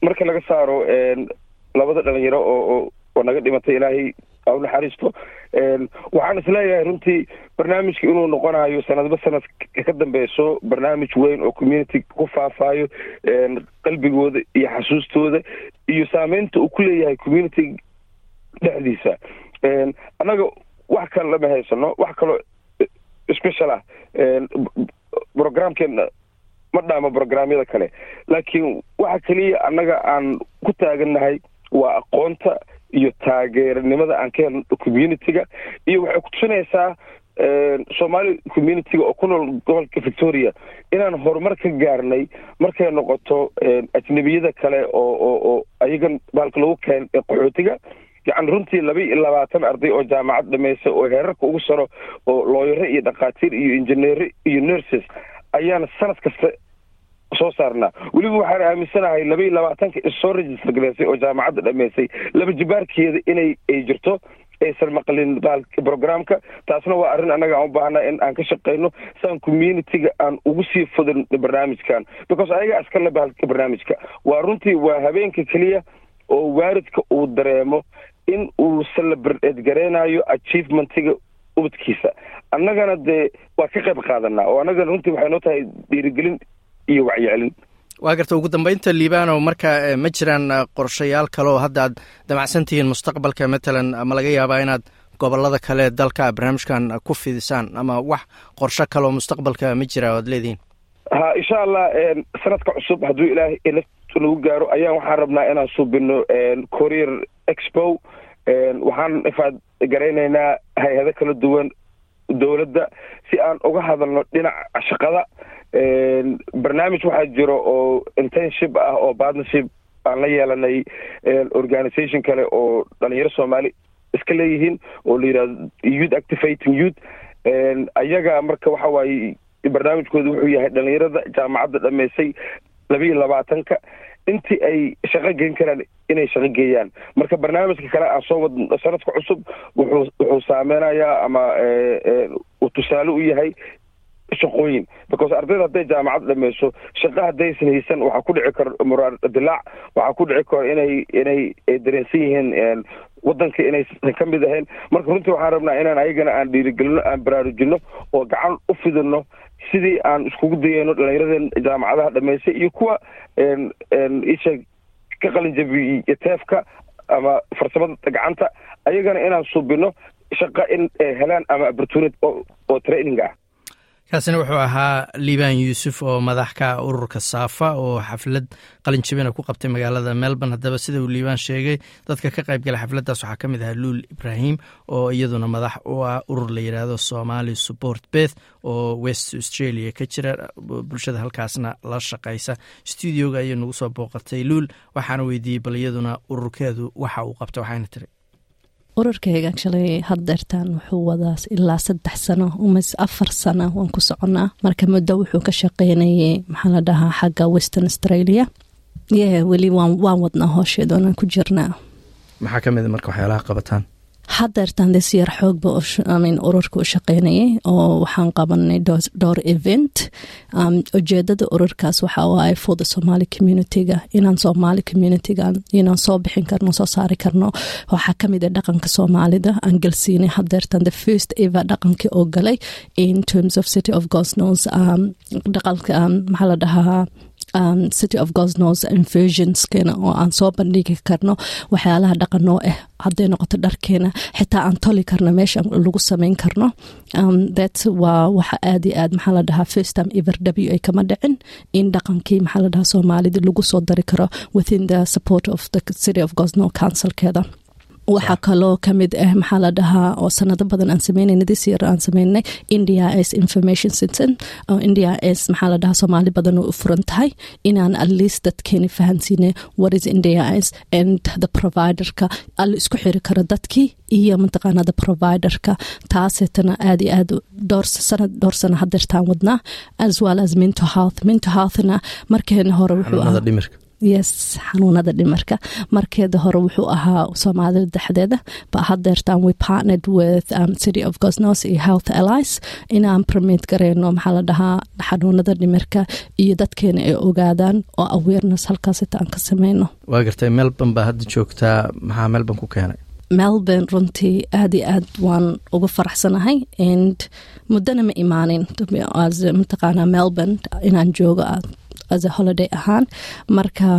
marka laga saaro labada dhalinyaro oo oo naga dhimatay ilaahay ha u naxariisto waxaan is leeyahay runtii barnaamijka inuu noqonayo sanadba sanad ka dambeyso barnaamij weyn oo community ku faafaayo qalbigooda iyo xasuustooda iyo saameynta uu ku leeyahay community dhexdiisa. Annaga wax kale lama haysano wax kaloo special ah. Programkeena ma dhaamo programyada kale laakiin waxa keliya annaga aan ku taagannahay waa aqoonta iyo taageeranimada aan ka helno community-ga iyo waxay kutusinaysaa soomaali community-ga oo ku nool gobolka victoria inaan horumar ka gaarnay markay noqoto ajnebiyada kale oo oo ayagan baalka lagu keen qaxootiga. Yacni runtii laba iyo labaatan arday oo jaamacad dhamaysa oo heerarka ugu saro oo looyaro iyo dhakhaatiir iyo injineero iyo nurses ayaan sanad kasta soo saarnaa. Weliba waxaan aaminsanahay laba iyo labaatanka issoo register galeysay oo jaamacadda dhameysay laba jibaarkeeda inay ay jirto aysan maqlin programka. Taasna waa arrin annaga aan u baahnaa in aan ka shaqeyno. Saan community-ga aan ugu sii fudin barnaamijkan. Because ayagaa iskale bahalka barnaamijka. Waa runtii waa habeenka keliya oo waalidka uu dareemo in uu celebrate gareynayo achievementiga ubadkiisa. Annagana dee waa ka qayb qaadanaa oo annagana runtii waxay noo tahay dhiirigelin iyo wacyicelin waa garta ugu dambeynta liibano marka ma jiraan qorshayaal kale oo hadda aad damacsan tihiin mustaqbalka matalan ma laga yaabaa inaad gobollada kale dalka barnaamijkan ku fidisaan ama wax qorsho kaleoo mustaqbalka ma jira ad leedihiin? Ha insha allah sanadka cusub hadduu ilaahay nagu gaaro ayaan waxaan rabnaa inaan suubino courier expo. Waxaan ifaad garaynaynaa hay'ado kala duwan dowladda si aan uga hadalno dhinaca shaqada. Barnaamij waxaa jiro oo internship ah oo partnership aan la yeelanay organisation kale oo dhalinyaro soomaali iska leeyihiin oo la yidhahdo youth activating youth. Ayaga marka waxa waaye barnaamijkooda wuxuu yahay dhalinyarada jaamacadda dhameysay laba iyo labaatanka intii ay shaqo geyn karaan inay shaqo geeyaan. Marka barnaamijka kale aan soo wadno sanadka cusub wuxuu wuxuu saameynayaa ama uu tusaale u yahay shaqooyin. Because ardayda hadday jaamacad dhameyso shaqa haddaysan haysan waxaa ku dhici karo muraar dilaac waxaa ku dhici karo inay inay dareensan yihiin wadanka inaysan ka mid ahayn. Marka runtii waxaan rabnaa inaan ayagana aan dhiirigelino aan baraarujino oo gacan u fidino sidii aan iskugu dayeyno dhalinyaradeen jaamacadaha dhameysay iyo kuwa isha ka qalinjabiy teefka ama farsamada gacanta ayagana inaan suubino shaqa in helaan ama opportunity oo training ah kaasina wuxuu ahaa liibaan yuusuf oo madax ka ururka saafa oo xaflad qalinjabina ku qabtay magaalada melbourne. Haddaba sida uu liibaan sheegay dadka ka qayb gala xafladdaas waxaa ka mid ahaa luul ibraahim oo iyaduna madax u ah urur la yidhaahdo somali support beth oo west australia ka jira. Bulshada halkaasna la shaqaysa stuudioga ayay nagu soo booqatay luul waxaana weydiiyey bal iyaduna ururkeedu waxa uu qabta waxayna tiri ururkayga shalay haddeertaan wuxuu wadaa ilaa saddex sano umas afar sano waan ku soconaa marka muddo wuxuu ka shaqeynayay maxaa la dhahaa xagga western australia. Ye weli waan wadnaa hoosheedoonaan ku jirnaa. Maxaa ka mida marka waxyaalaha qabataan haddeertaan des yar xoogba ururka u shaqeynayay oo waxaan qabanay dhowr event. Ujeedada ururkaas waxaa waaye for the somali communityga inaan somali communityga inaan soo bixin karno soo saari karno. Waxaa ka mid a dhaqanka soomaalida aan galsiinay haddeertaan the first ever dhaqankii oo galay in terms of city of gosnos dhaqanka maxaa la dhahaa um, city of gosnos inversionskena oo aan soo bandhigi karno waxyaalaha dhaqanoo ah hadday noqoto dharkeena xitaa aan toli karno meesha lagu sameyn karno. Um, that waa waxa aad iyo aad maxaa la dhahaa first time ever w a kama dhicin in dhaqankii maxaa la dhahaa soomaalida lagu soo dari karo within the support of the city of gosno councilkeeda waxaa kaloo ka mid ah maxaa la dhahaa oo sanado badan aan sameynayna this year aan sameynay india s information citizen. Oo india s maxaa la dhahaa soomaali badan oo u furan tahay inaan at least dadkeeni fahansiinay what is india s and the providerka alla isku xiri karo dadkii iyo mataqaana the providerka taasetana aad iyo aad dhowr sanad dhowr sano hadeertaan wadnaa as well as mental health. Mental healthna markeena hore wuxuu yes xanuunada dhimarka markeeda hore wuxuu ahaa soomaalida dhexdeeda. Ba hadeertaan we partnered with um, city of gosnos iyo health allies. Inaan promote gareyno maxaa la dhahaa xanuunada dhimarka iyo dadkeena ay ogaadaan oo awareness halkaasita aan ka sameyno. Waa gartay melbourne baa hadda joogtaa maxaa melbourne ku keenay? Melbourne runtii aad iyo aad waan uga faraxsanahay and muddana ma imaanin. Mataqaana melbourne inaan joogo as a holiday ahaan. Marka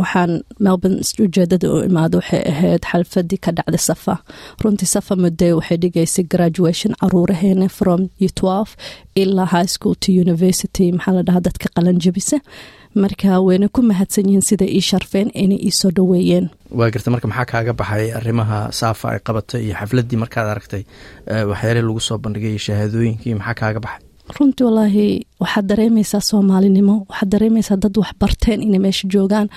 waxaan melbourne ujeedada u imaado waxay ahayd xalfadii ka dhacday safa. Runtii safa muddo waxay dhigaysay graduation caruuraheena from u twelve ilaa high school to university maxaa la dhahaa dadka qalanjabisa marka wayna ku mahadsan yihiin sida ii sharfeen inay ii soo dhoweeyeen. Waa garta marka maxaa kaaga baxay arrimaha saafa ay qabatay iyo xafladdii markaad aragtay waxyaale lagu soo bandhigay iyo shahaadooyinkii maxaa kaaga baxay runtii wallaahi waxaad dareemaysaa soomaalinimo waxaad dareemaysaa dad wax barteen inay meesha joogaan.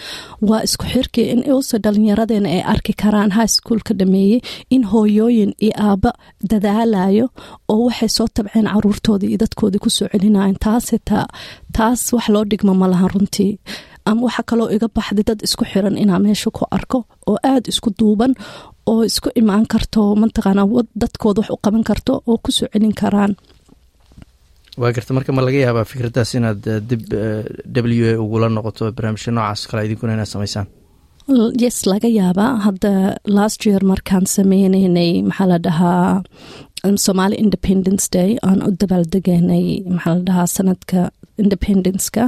Waa isku xirkii in use dhalinyaradeena ay arki karaan high schoolka dhameeyey in hooyooyin iyo aabba dadaalayo oo waxay soo tabceen caruurtoodii iyo dadkoodii ku soo celinayan taase taas wax loo dhigmo ma lahan runtii. Ama waxaa kaloo iga baxday dad isku xiran inaa meesha ku arko oo aada isku duuban oo isku imaan karto mataqaana dadkooda wax u qaban karto oo ku soo celin karaan waa garta marka ma laga yaabaa fikraddaas inaad dib w a ugula noqoto barnaamijka noocaas kale idinkuna inaad samaysaan. Yes laga yaabaa. Hadda last year markaan sameyneynay maxaa la dhahaa somali independence day aan u dabaaldeganay maxaa la dhahaa sanadka independenceka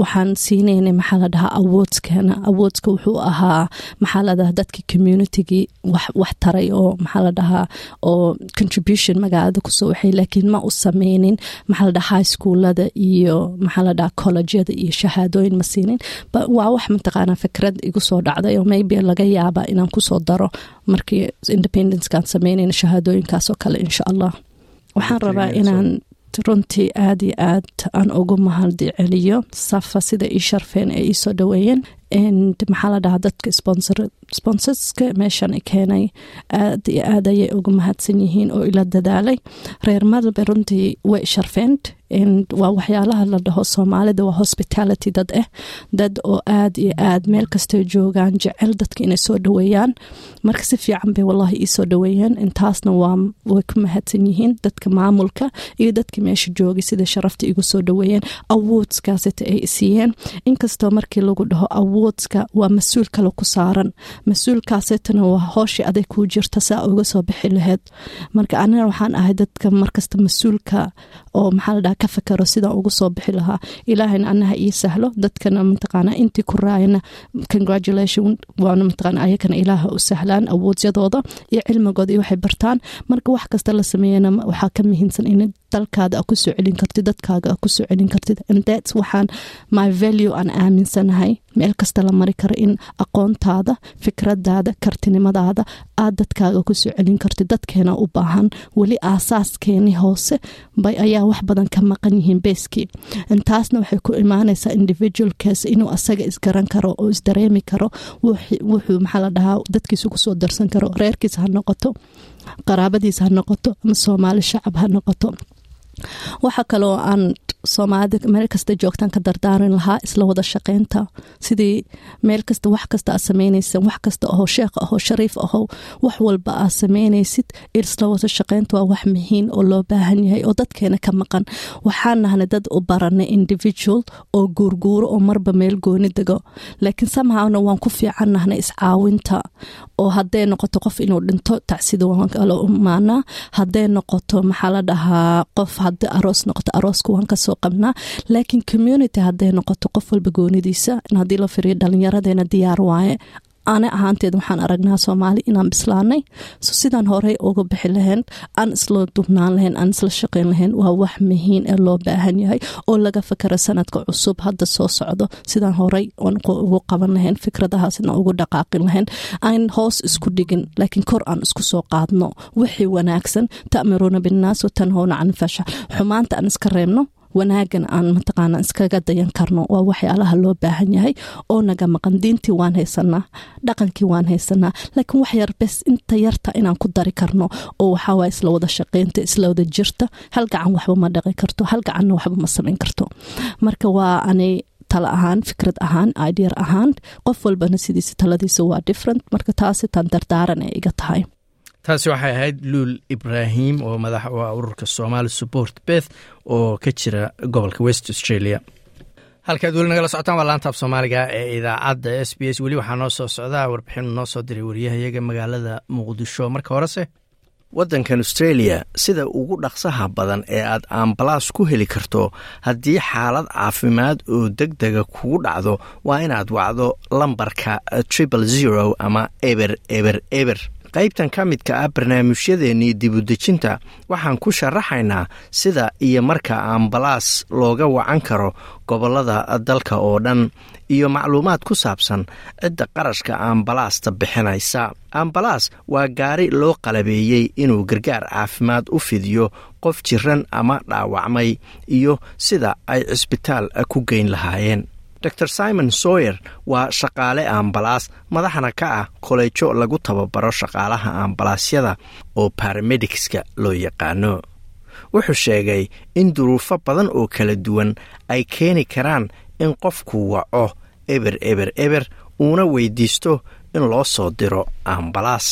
waxaan siineynay maxaa la dhahaa awoodskana awoodska wuxuu ahaa maxaa la dhahaa dadkii communitygii wax taray oo maxaa la dhahaa oo contribution magaalada ku soo waxay. Laakiin ma u sameynin maxaa la dhahaa high schoolada iyo maxaa la dhahaa collegeada iyo shahaadooyin ma siinin. Waa wax mataqaanaa fikrad igu soo dhacday oo maybe laga yaaba inaan ku soo daro markii independencekaan sameynayna shahaadooyinkaasoo kale insha allah. Waxaan rabaa inaan runtii aad iyo aad aan ugu mahadi celiyo safa sida ii sharfeen ee ii soo dhoweeyeen maxaa la dhahaa dadka sponsorska meeshan keenay aad iyo aad ayay ugu mahadsan yihiin oo ila dadaalay. Reer malbe runtii way sharfeent waa waxyaalaha la dhaho soomaalida waa hospitality dad ah dad oo aad iyo aad meel kastoo joogaan jecel dadka inay soo dhoweeyaan marka si fiican bay wallahi ii soo intaasna way ku mahadsan yihiin dadka maamulka iyo dadka meesha joogay sida sharafta igu soo dhoweeyeen awoodskaasita ay siiyeen. Inkastoo markii lagu dhaho awoodska waa mas'uul kale ku saaran. Mas'uulkaasitana waa hooshii aday kuu jirta saa uga soo bixi laheyd marka anina waxaan ahay dadka markasta mas'uulka oo maxaa ka fakaro sidaan ugu soo bixi lahaa. Ilaahayna anaha ii sahlo dadkana mataqaana intii ku raayana. Congratulation waana mataqaana ayakana ilaaha u sahlaan awoodyadooda iyo cilmigooda iyo waxay bartaan. Marka wax kasta la sameeyana waxaa ka muhiimsan in dalkaada a ku soo celin kartid dadkaaga a ku soo celin kartid. And thats waxaan my value aan aaminsanahay meel kasta la mari karo in aqoontaada fikradaada kartinimadaada aad dadkaaga ku soo celin kartid dadkeena u baahan weli aasaaskeeni hoose ayaa wax badan ka maqan yihiin beeskii. Intaasna waxay ku imaanaysaa individualkaas inuu asaga isgaran karo oo isdareemi karo. Wuxuu maxaa la dhahaa dadkiisa ku soo darsan karo reerkiisa ha noqoto qaraabadiisa ha noqoto ama soomaali shacab ha noqoto waxa kaloo aan soomaalida meel kasta joogtaan ka dardaarin lahaa isla wada shaqeynta. Sidii meel kasta wax kasta aad sameynaysa wax kasta ahoo sheekh ahoo shariif ahow wax walba aad sameynaysid isla wada shaqeynta waa wax muhiim oo loo baahan yahay oo dadkeena ka maqan. Waxaan nahnay dad u baranay individual oo guurguuro oo marba meel gooni dego. Laakiin samhawna waan ku fiican nahnay iscaawinta oo hadday noqoto qof inuu dhinto tacsida waan kala umaanaa hadday noqoto maxaa la dhahaa qof haddii aroos noqoto arooska waan ka soo qabnaa. Laakiin community hadday noqoto qof walba goonidiisa haddii la firiyo dhalinyaradeena diyaar waaye ana ahaanteed waxaan aragnaa soomaali inaan bislaanay. So sidaan horey uga bixi lahayn aan isla dubnaan lahayn aan isla shaqeyn lahayn waa wax muhiim ee loo baahan yahay oo laga fakara sanadka cusub hadda soo socdo. Sidaan horey ugu qaban lahayn fikradahaasna ugu dhaqaaqin lahayn. Aan hoos isku dhigin laakiin kor aan isku soo qaadno. Wixii wanaagsan ta'miruuna binnaas watanhowna can fasha. Xumaanta aan iska reebno wanaagan aan mataqaana iskaga dayan karno waa waxyaalaha loo baahan yahay oo naga maqan. Diintii waan haysanaa dhaqankii waan haysanaa laakiin wax yar bes inta yarta inaan ku dari karno oo waxaawaa isla wada shaqeynta isla wada jirta. Hal gacan waxba ma dhaqi karto hal gacanna waxba ma samayn karto. Marka waa ani tala ahaan fikrad ahaan ideer ahaan qof walbana sidiisa taladiisa waa different. Marka taasitaan dardaaran ee iga tahay taasi waxay ahayd luul ibraahim oo madax u ah ururka somaali support beth oo ka jira gobolka west australia. Halkaad weli nagala socotaan waa laantaaf soomaaliga ee idaacadda s b s. Weli waxaa noo soo socdaa warbixinu noo soo diray wariyahayaga magaalada muqdisho. Marka horese waddankan australia sida ugu dhaqsaha badan ee aad ambalaas ku heli karto haddii xaalad caafimaad oo deg dega kugu dhacdo waa inaad wacdo lambarka triple zero ama eber eber eber qaybtan ka midka ah barnaamijyadeennii dibudejinta waxaan ku sharaxaynaa sida iyo marka ambalaas looga wacan karo gobollada dalka oo dhan iyo macluumaad ku saabsan cidda qarashka ambalaasta bixinaysa. Ambalaas waa gaari loo qalabeeyey inuu gargaar caafimaad u fidiyo qof jiran ama dhaawacmay iyo sida ay cisbitaal ku geyn lahaayeen dor simon soyer waa shaqaale ambalaas madaxna ka ah koleejo lagu tababaro shaqaalaha ambalaasyada oo baramedicska loo yaqaano. Wuxuu sheegay in duruufo badan oo kala duwan ay keeni karaan in qofku waco eber eber eber uuna weydiisto in loo soo diro ambalaas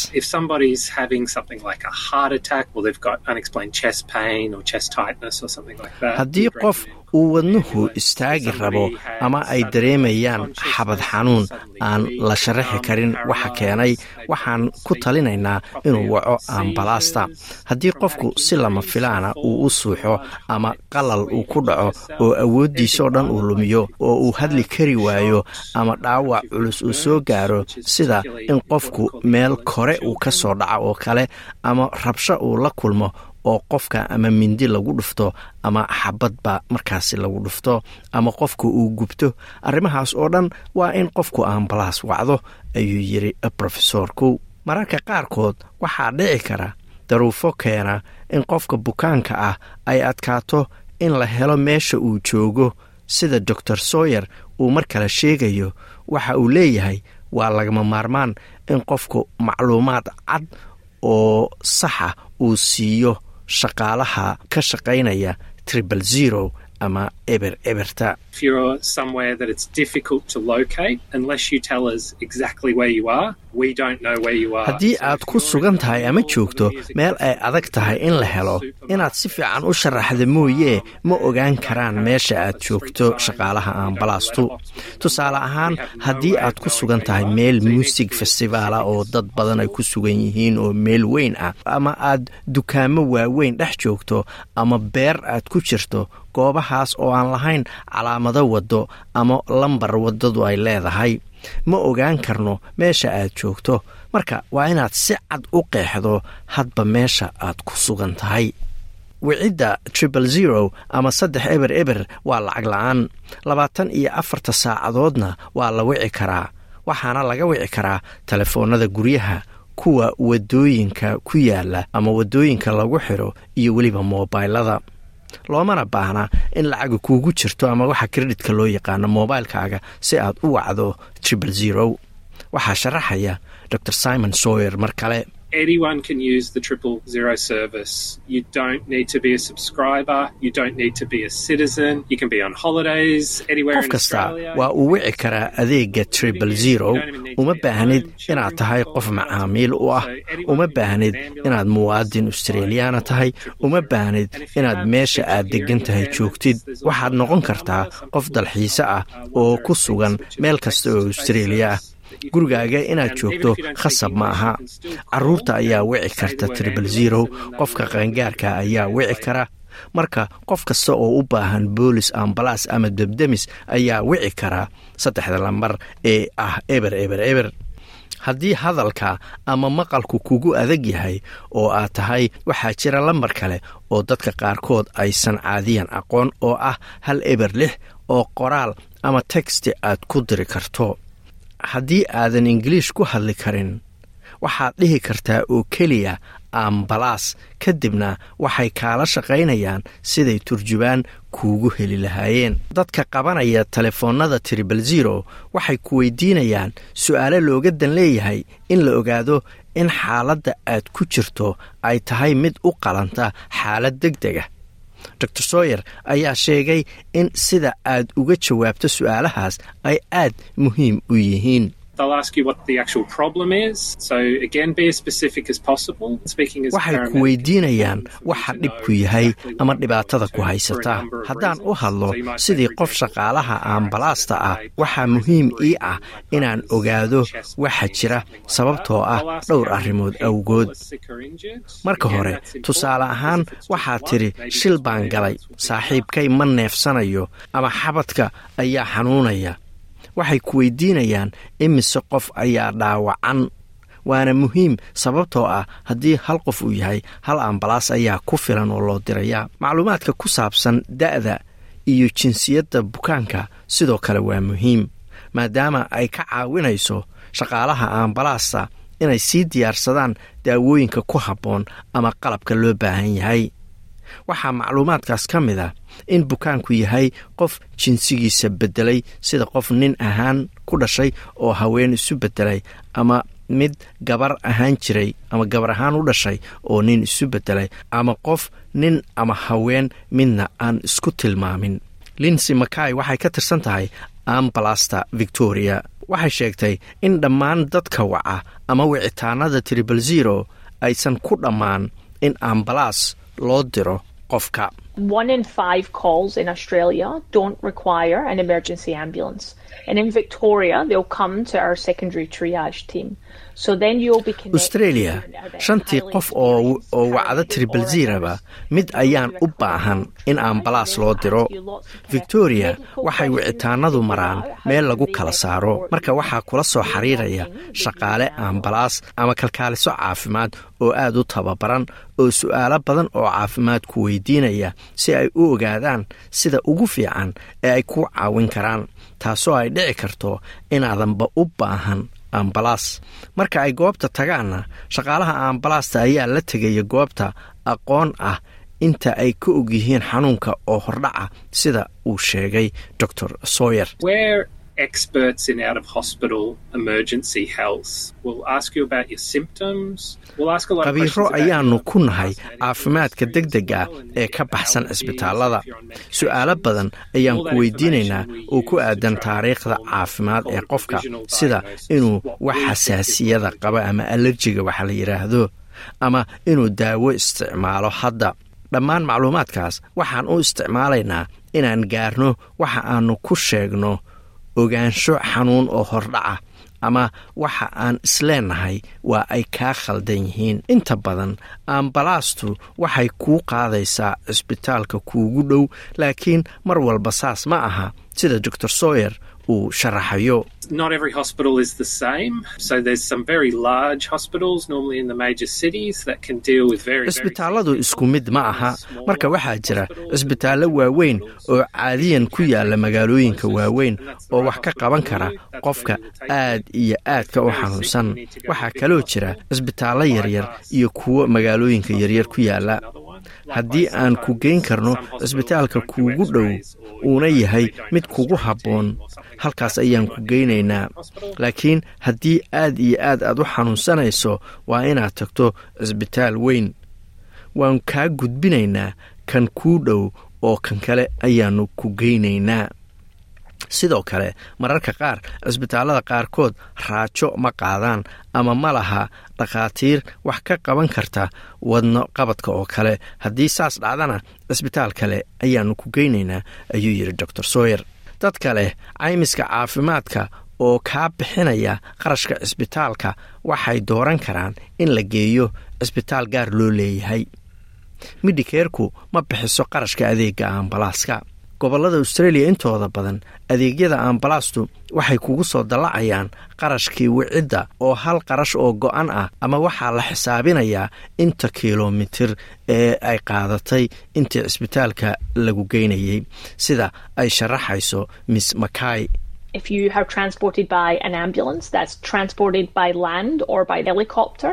haddii qof uu wadnuhu istaagi rabo ama ay dareemayaan xabad xanuun aan la sharaxi karin waxa keenay waxaan ku talinaynaa inuu waco ambalaasta haddii qofku si lama filaana uu u suuxo ama qalal uu ku dhaco oo awooddiisoo dhan uu lumiyo oo uu hadli kari waayo ama dhaawac culus uu soo gaaro sida in qofku meel kore uu ka soo dhaco oo kale ama rabsho uu la kulmo oo qofka ama mindi lagu dhufto ama xabadba markaasi lagu dhufto ama qofka uu gubto. Arrimahaas oo dhan waa in qofku ambalaas wacdo ayuu yidhi brofesoorku mararka qaarkood waxaa dhici kara daruufo keena in qofka bukaanka ah ay adkaato in la helo meesha uu joogo. Sida doctor soyer uu mar kale sheegayo waxa uu leeyahay waa lagama maarmaan in qofku macluumaad cad oo saxa uu siiyo shaqaalaha ka shaqaynaya tribal zero ama eber eberta haddii aad ku sugan tahay ama joogto meel ay adag tahay in la helo. inaad si fiican u sharaxda mooyee ma ogaan karaan meesha aad joogto shaqaalaha ambalaastu tusaale ahaan haddii aad ku sugan tahay meel muusig festivaala oo dad badan ay ku sugan yihiin oo meel weyn ah ama aad dukaamo waaweyn dhex joogto ama beer aad ku jirto goobahaas oo aan lahayn calaamado waddo ama lambar waddadu ay leedahay. Ma ogaan karno meesha aad joogto. Marka waa inaad si cad u qeexdo hadba meesha aad ku sugan tahay. Wicidda tribal zero ama saddex eber eber waa lacag la'aan. Labaatan iyo afarta saacadoodna waa la wici karaa. Waxaana laga wici karaa telefoonnada guryaha kuwa waddooyinka ku yaalla ama waddooyinka lagu xidho iyo weliba moobaylada loomana baahna in lacaga kuugu jirto ama waxa kreditka loo yaqaano moobaylkaaga si aad u wacdo tribal zero. Waxaa sharaxaya dor simon soyer mar kale anyone can use the triple zero service. You don't need to be a subscriber. You don't need to be a citizen. You can be on holidays anywhere qof kasta waa uu wici karaa adeega tribal zero. Uma baahnid inaad tahay qof macaamiil u ah. Uma baahnid inaad muwaadin australiyaana tahay. uma baahnid inaad meesha aad degan tahay joogtid waxaad noqon kartaa qof dalxiise ah oo ku sugan meel kasta oo australia ah gurigaaga inaad joogto khasab ma aha carruurta ayaa wici karta tribal zero. Qofka qaangaarka ayaa wici kara. Marka qof kasta oo u baahan boolis ambalaas ama debdemis ayaa wici karaa saddexda lambar ee ah eber eber eber. Haddii hadalka ama maqalku kugu adag yahay oo aad tahay waxaa jira lambar kale oo dadka qaarkood aysan caadiyan aqoon oo ah hal eber lix oo qoraal ama texti aad ku diri karto haddii aadan ingiliish ku hadli karin waxaad dhihi kartaa oo keliya ambalaas. Kadibna waxay kaala shaqaynayaan siday turjubaan kuugu heli lahaayeen. Dadka qabanaya telefoonnada tribal zero waxay ku weydiinayaan su'aalo looga dan leeyahay in la ogaado in xaaladda aad ku jirto ay tahay mid u qalanta xaalad deg dega dor soyer ayaa sheegay in sida aad uga jawaabto su'aalahaas ay aad muhiim u yihiin They'll ask you what the actual problem is. So again, be as specific as possible. Speaking as waxay ku weydiinayaan waxa dhibku yahay ama dhibaatada ku haysata. haddaan u hadlo sidii qof shaqaalaha aambalaasta ah waxaa muhiim ii ah inaan ogaado waxa jira sababtoo ah dhowr arrimood awgood. marka hore tusaale ahaan waxaad tidhi shil baan galay saaxiibkay ma neefsanayo ama xabadka ayaa xanuunaya waxay ku weydiinayaan imise qof ayaa dhaawacan. Waana muhiim sababtoo ah haddii hal qof uu yahay hal ambalaas ayaa ku filan oo loo dirayaa. Macluumaadka ku saabsan da'da iyo jinsiyadda bukaanka sidoo kale waa muhiim maadaama ay ka caawinayso shaqaalaha ambalaasta inay sii diyaarsadaan daawooyinka ku habboon ama qalabka loo baahan yahay. Waxaa macluumaadkaas ka mid ah in bukaanku yahay qof jinsigiisa beddelay sida qof nin ahaan ku dhashay oo haween isu beddelay ama mid gabar ahaan jiray ama gabar ahaan u dhashay oo nin isu beddelay ama qof nin ama haween midna aan isku tilmaamin. Linsy makai waxay ka tirsan tahay ambalasta victoria. Waxay sheegtay in dhammaan dadka waca ama wicitaanada tribal zero aysan ku dhammaan in ambalaas loo diro qofka One in five calls in Australia don't require an emergency ambulance. And in Victoria, they'll come to our secondary triage team. So then you'll be connected australia shantii qof oo wacda tribal zeraba mid ayaan u baahan in ambalaas loo diro. victoria waxay wicitaanadu maraan meel lagu kala saaro. marka waxaa kula soo xiriiraya shaqaale ambalaas ama kalkaaliso caafimaad oo aad u tababaran oo su'aalo badan oo caafimaad ku weydiinaya si ay u ogaadaan sida ugu fiican ee ay ku caawin karaan taasoo ay dhici karto inaadanba u baahan ambalaas. Marka ay goobta tagaanna shaqaalaha ambalaasta ayaa la tegaya goobta aqoon ah. Inta ay ka og yihiin xanuunka oo hordhaca sida uu sheegay dor sawyer experts in out of hospital emergency health will ask you about your symptoms. We'll ask a lot of qabiiro questions about ayaanu ku nahay caafimaadka degdega ee ka baxsan cisbitaalada su'aalo badan ayaan ku weydiinaynaa oo ku aadan taariikhda caafimaad ee qofka sida inuu wax xasaasiyada qaba ama alerjiga waxa la yidhaahdo ama inuu daawo isticmaalo hadda. Dhammaan macluumaadkaas waxaan u isticmaalaynaa inaan gaarno waxa aanu ku sheegno ogaansho xanuun oo hordhaca ama waxa aan isleenahay waa ay kaa khaldan yihiin. Inta badan ambalaastu waxay kuu qaadaysaa cisbitaalka kuugu dhow laakiin mar walba saas ma aha. Sida dor sawyer uu sharaxayo. Not every hospital is the same. So there's some very large hospitals, normally in the major cities, that can deal with very, very cisbitaalladu isku mid ma aha. marka waxaa jira cisbitaallo waaweyn oo caadiyan ku yaalla magaalooyinka waaweyn oo wax ka qaban kara qofka aad iyo aadka u xanuunsan. waxaa kaloo jira cisbitaallo yaryar iyo kuwo magaalooyinka yaryar ku yaalla haddii aan ku geyn karno cisbitaalka kuugu dhow uuna yahay mid kugu habboon halkaas ayaan ku geynaynaa. Laakiin haddii aad iyo aad aad u xanuunsanayso waa inaad tagto cisbitaal weyn. Waan kaa gudbinaynaa kan kuu dhow oo kan kale ayaannu ku geynaynaa. Sidoo kale mararka qaar cisbitaallada qaarkood raajo ma qaadaan ama ma laha dhakhaatiir wax ka qaban karta wadno qabadka oo kale. Haddii saas dhacdana cisbitaal kale ayaannu ku geynaynaa ayuu yidhi dor sawyer dadka leh caymiska caafimaadka oo kaa bixinaya qarashka cisbitaalka waxay dooran karaan in la geeyo cisbitaal gaar loo leeyahay. Midhikeerku ma bixiso qarashka adeega ambalaaska gobollada australia intooda badan adeegyada ambalaastu waxay kugu soo dallacayaan qarashkii wicidda oo hal qarash oo go'an ah ama waxaa la xisaabinayaa inta kilomitir ee ay qaadatay intii cisbitaalka lagu geynayay. Sida ay sharaxayso miss an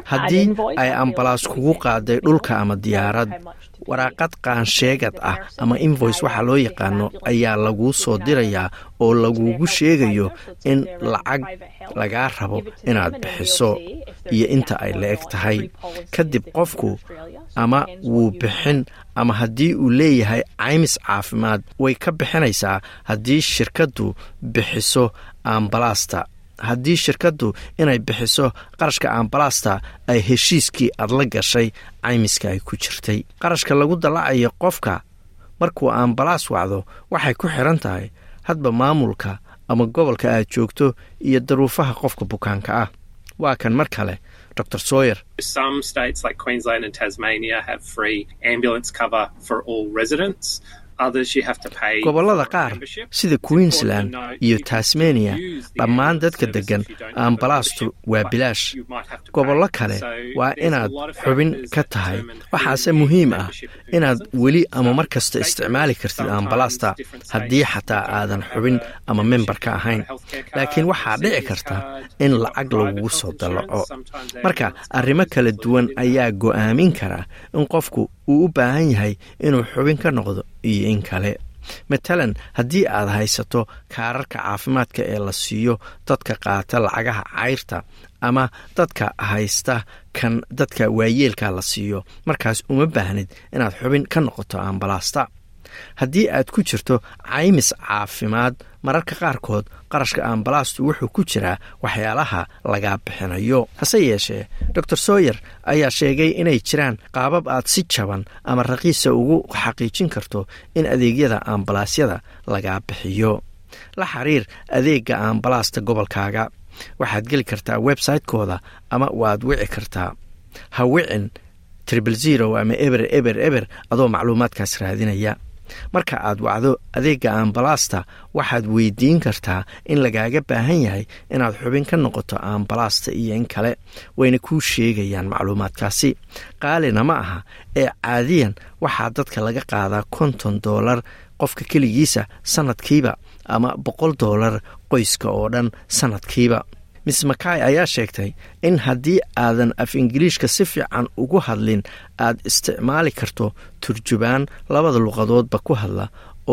haddii ay ambalaas kugu qaaday dhulka ama diyaarad waraaqad qaansheegad ah ama invoice waxa loo yaqaano ayaa laguu soo dirayaa oo lagugu sheegayo in lacag lagaa rabo inaad bixiso iyo inta ay la eg tahay. Kadib qofku ama wuu bixin ama haddii uu leeyahay caymis caafimaad way ka bixinaysaa haddii shirkaddu bixiso ambalaasta haddii shirkaddu inay bixiso qarashka ambalaasta ay heshiiskii aad la gashay caymiska ay ku jirtay. Qarashka lagu dallacayo qofka markuu ambalaas wacdo waxay ku xidhan tahay hadba maamulka ama gobolka aad joogto iyo daruufaha qofka bukaanka ah. Waa kan mar kale dr sawyer Gobollada qaar sida queensland iyo tasmania dhammaan dadka deggan ambalaastu waa bilaash. gobollo kale waa inaad xubin ka tahay. waxaase muhiim ah inaad weli ama mar kasta isticmaali kartid ambalaasta haddii xataa aadan xubin ama member ka ahayn. laakiin waxaa dhici karta in lacag lagugu soo dallaco marka arrimo kala duwan ayaa go'aamin kara in qofku uu u baahan yahay inuu xubin ka noqdo iyo in kale. Matalan haddii aad haysato kaararka caafimaadka ee la siiyo dadka qaata lacagaha cayrta ama dadka haysta kan dadka waayeelka la siiyo markaas uma baahnid inaad xubin ka noqoto ambalaasta haddii aad ku jirto caymis caafimaad mararka qaarkood qarashka ambalaastu wuxuu ku jiraa waxyaalaha lagaa bixinayo. Hase yeeshee dor sawyer ayaa sheegay inay jiraan qaabab aad si jaban ama raqiisa ugu xaqiijin karto in adeegyada ambalaasyada lagaa bixiyo. La xiriir adeega ambalaasta gobolkaaga. Waxaad geli kartaa website-kooda ama waad wici kartaa. Ha wicin tribal zero ama eber eber eber adoo macluumaadkaas raadinaya marka aad wacdo adeega ambalaasta waxaad weydiin kartaa in lagaaga baahan yahay inaad xubin ka noqoto ambalaasta iyo in kale wayna kuu sheegayaan macluumaadkaasi. Qaalina ma aha ee caadiyan waxaa dadka laga qaadaa konton doolar qofka keligiisa sanadkiiba ama boqol doolar qoyska oo dhan sanadkiiba miss makay ayaa sheegtay in haddii aadan af ingiliishka si fiican ugu hadlin aad isticmaali karto turjubaan labada luqadoodba ku hadla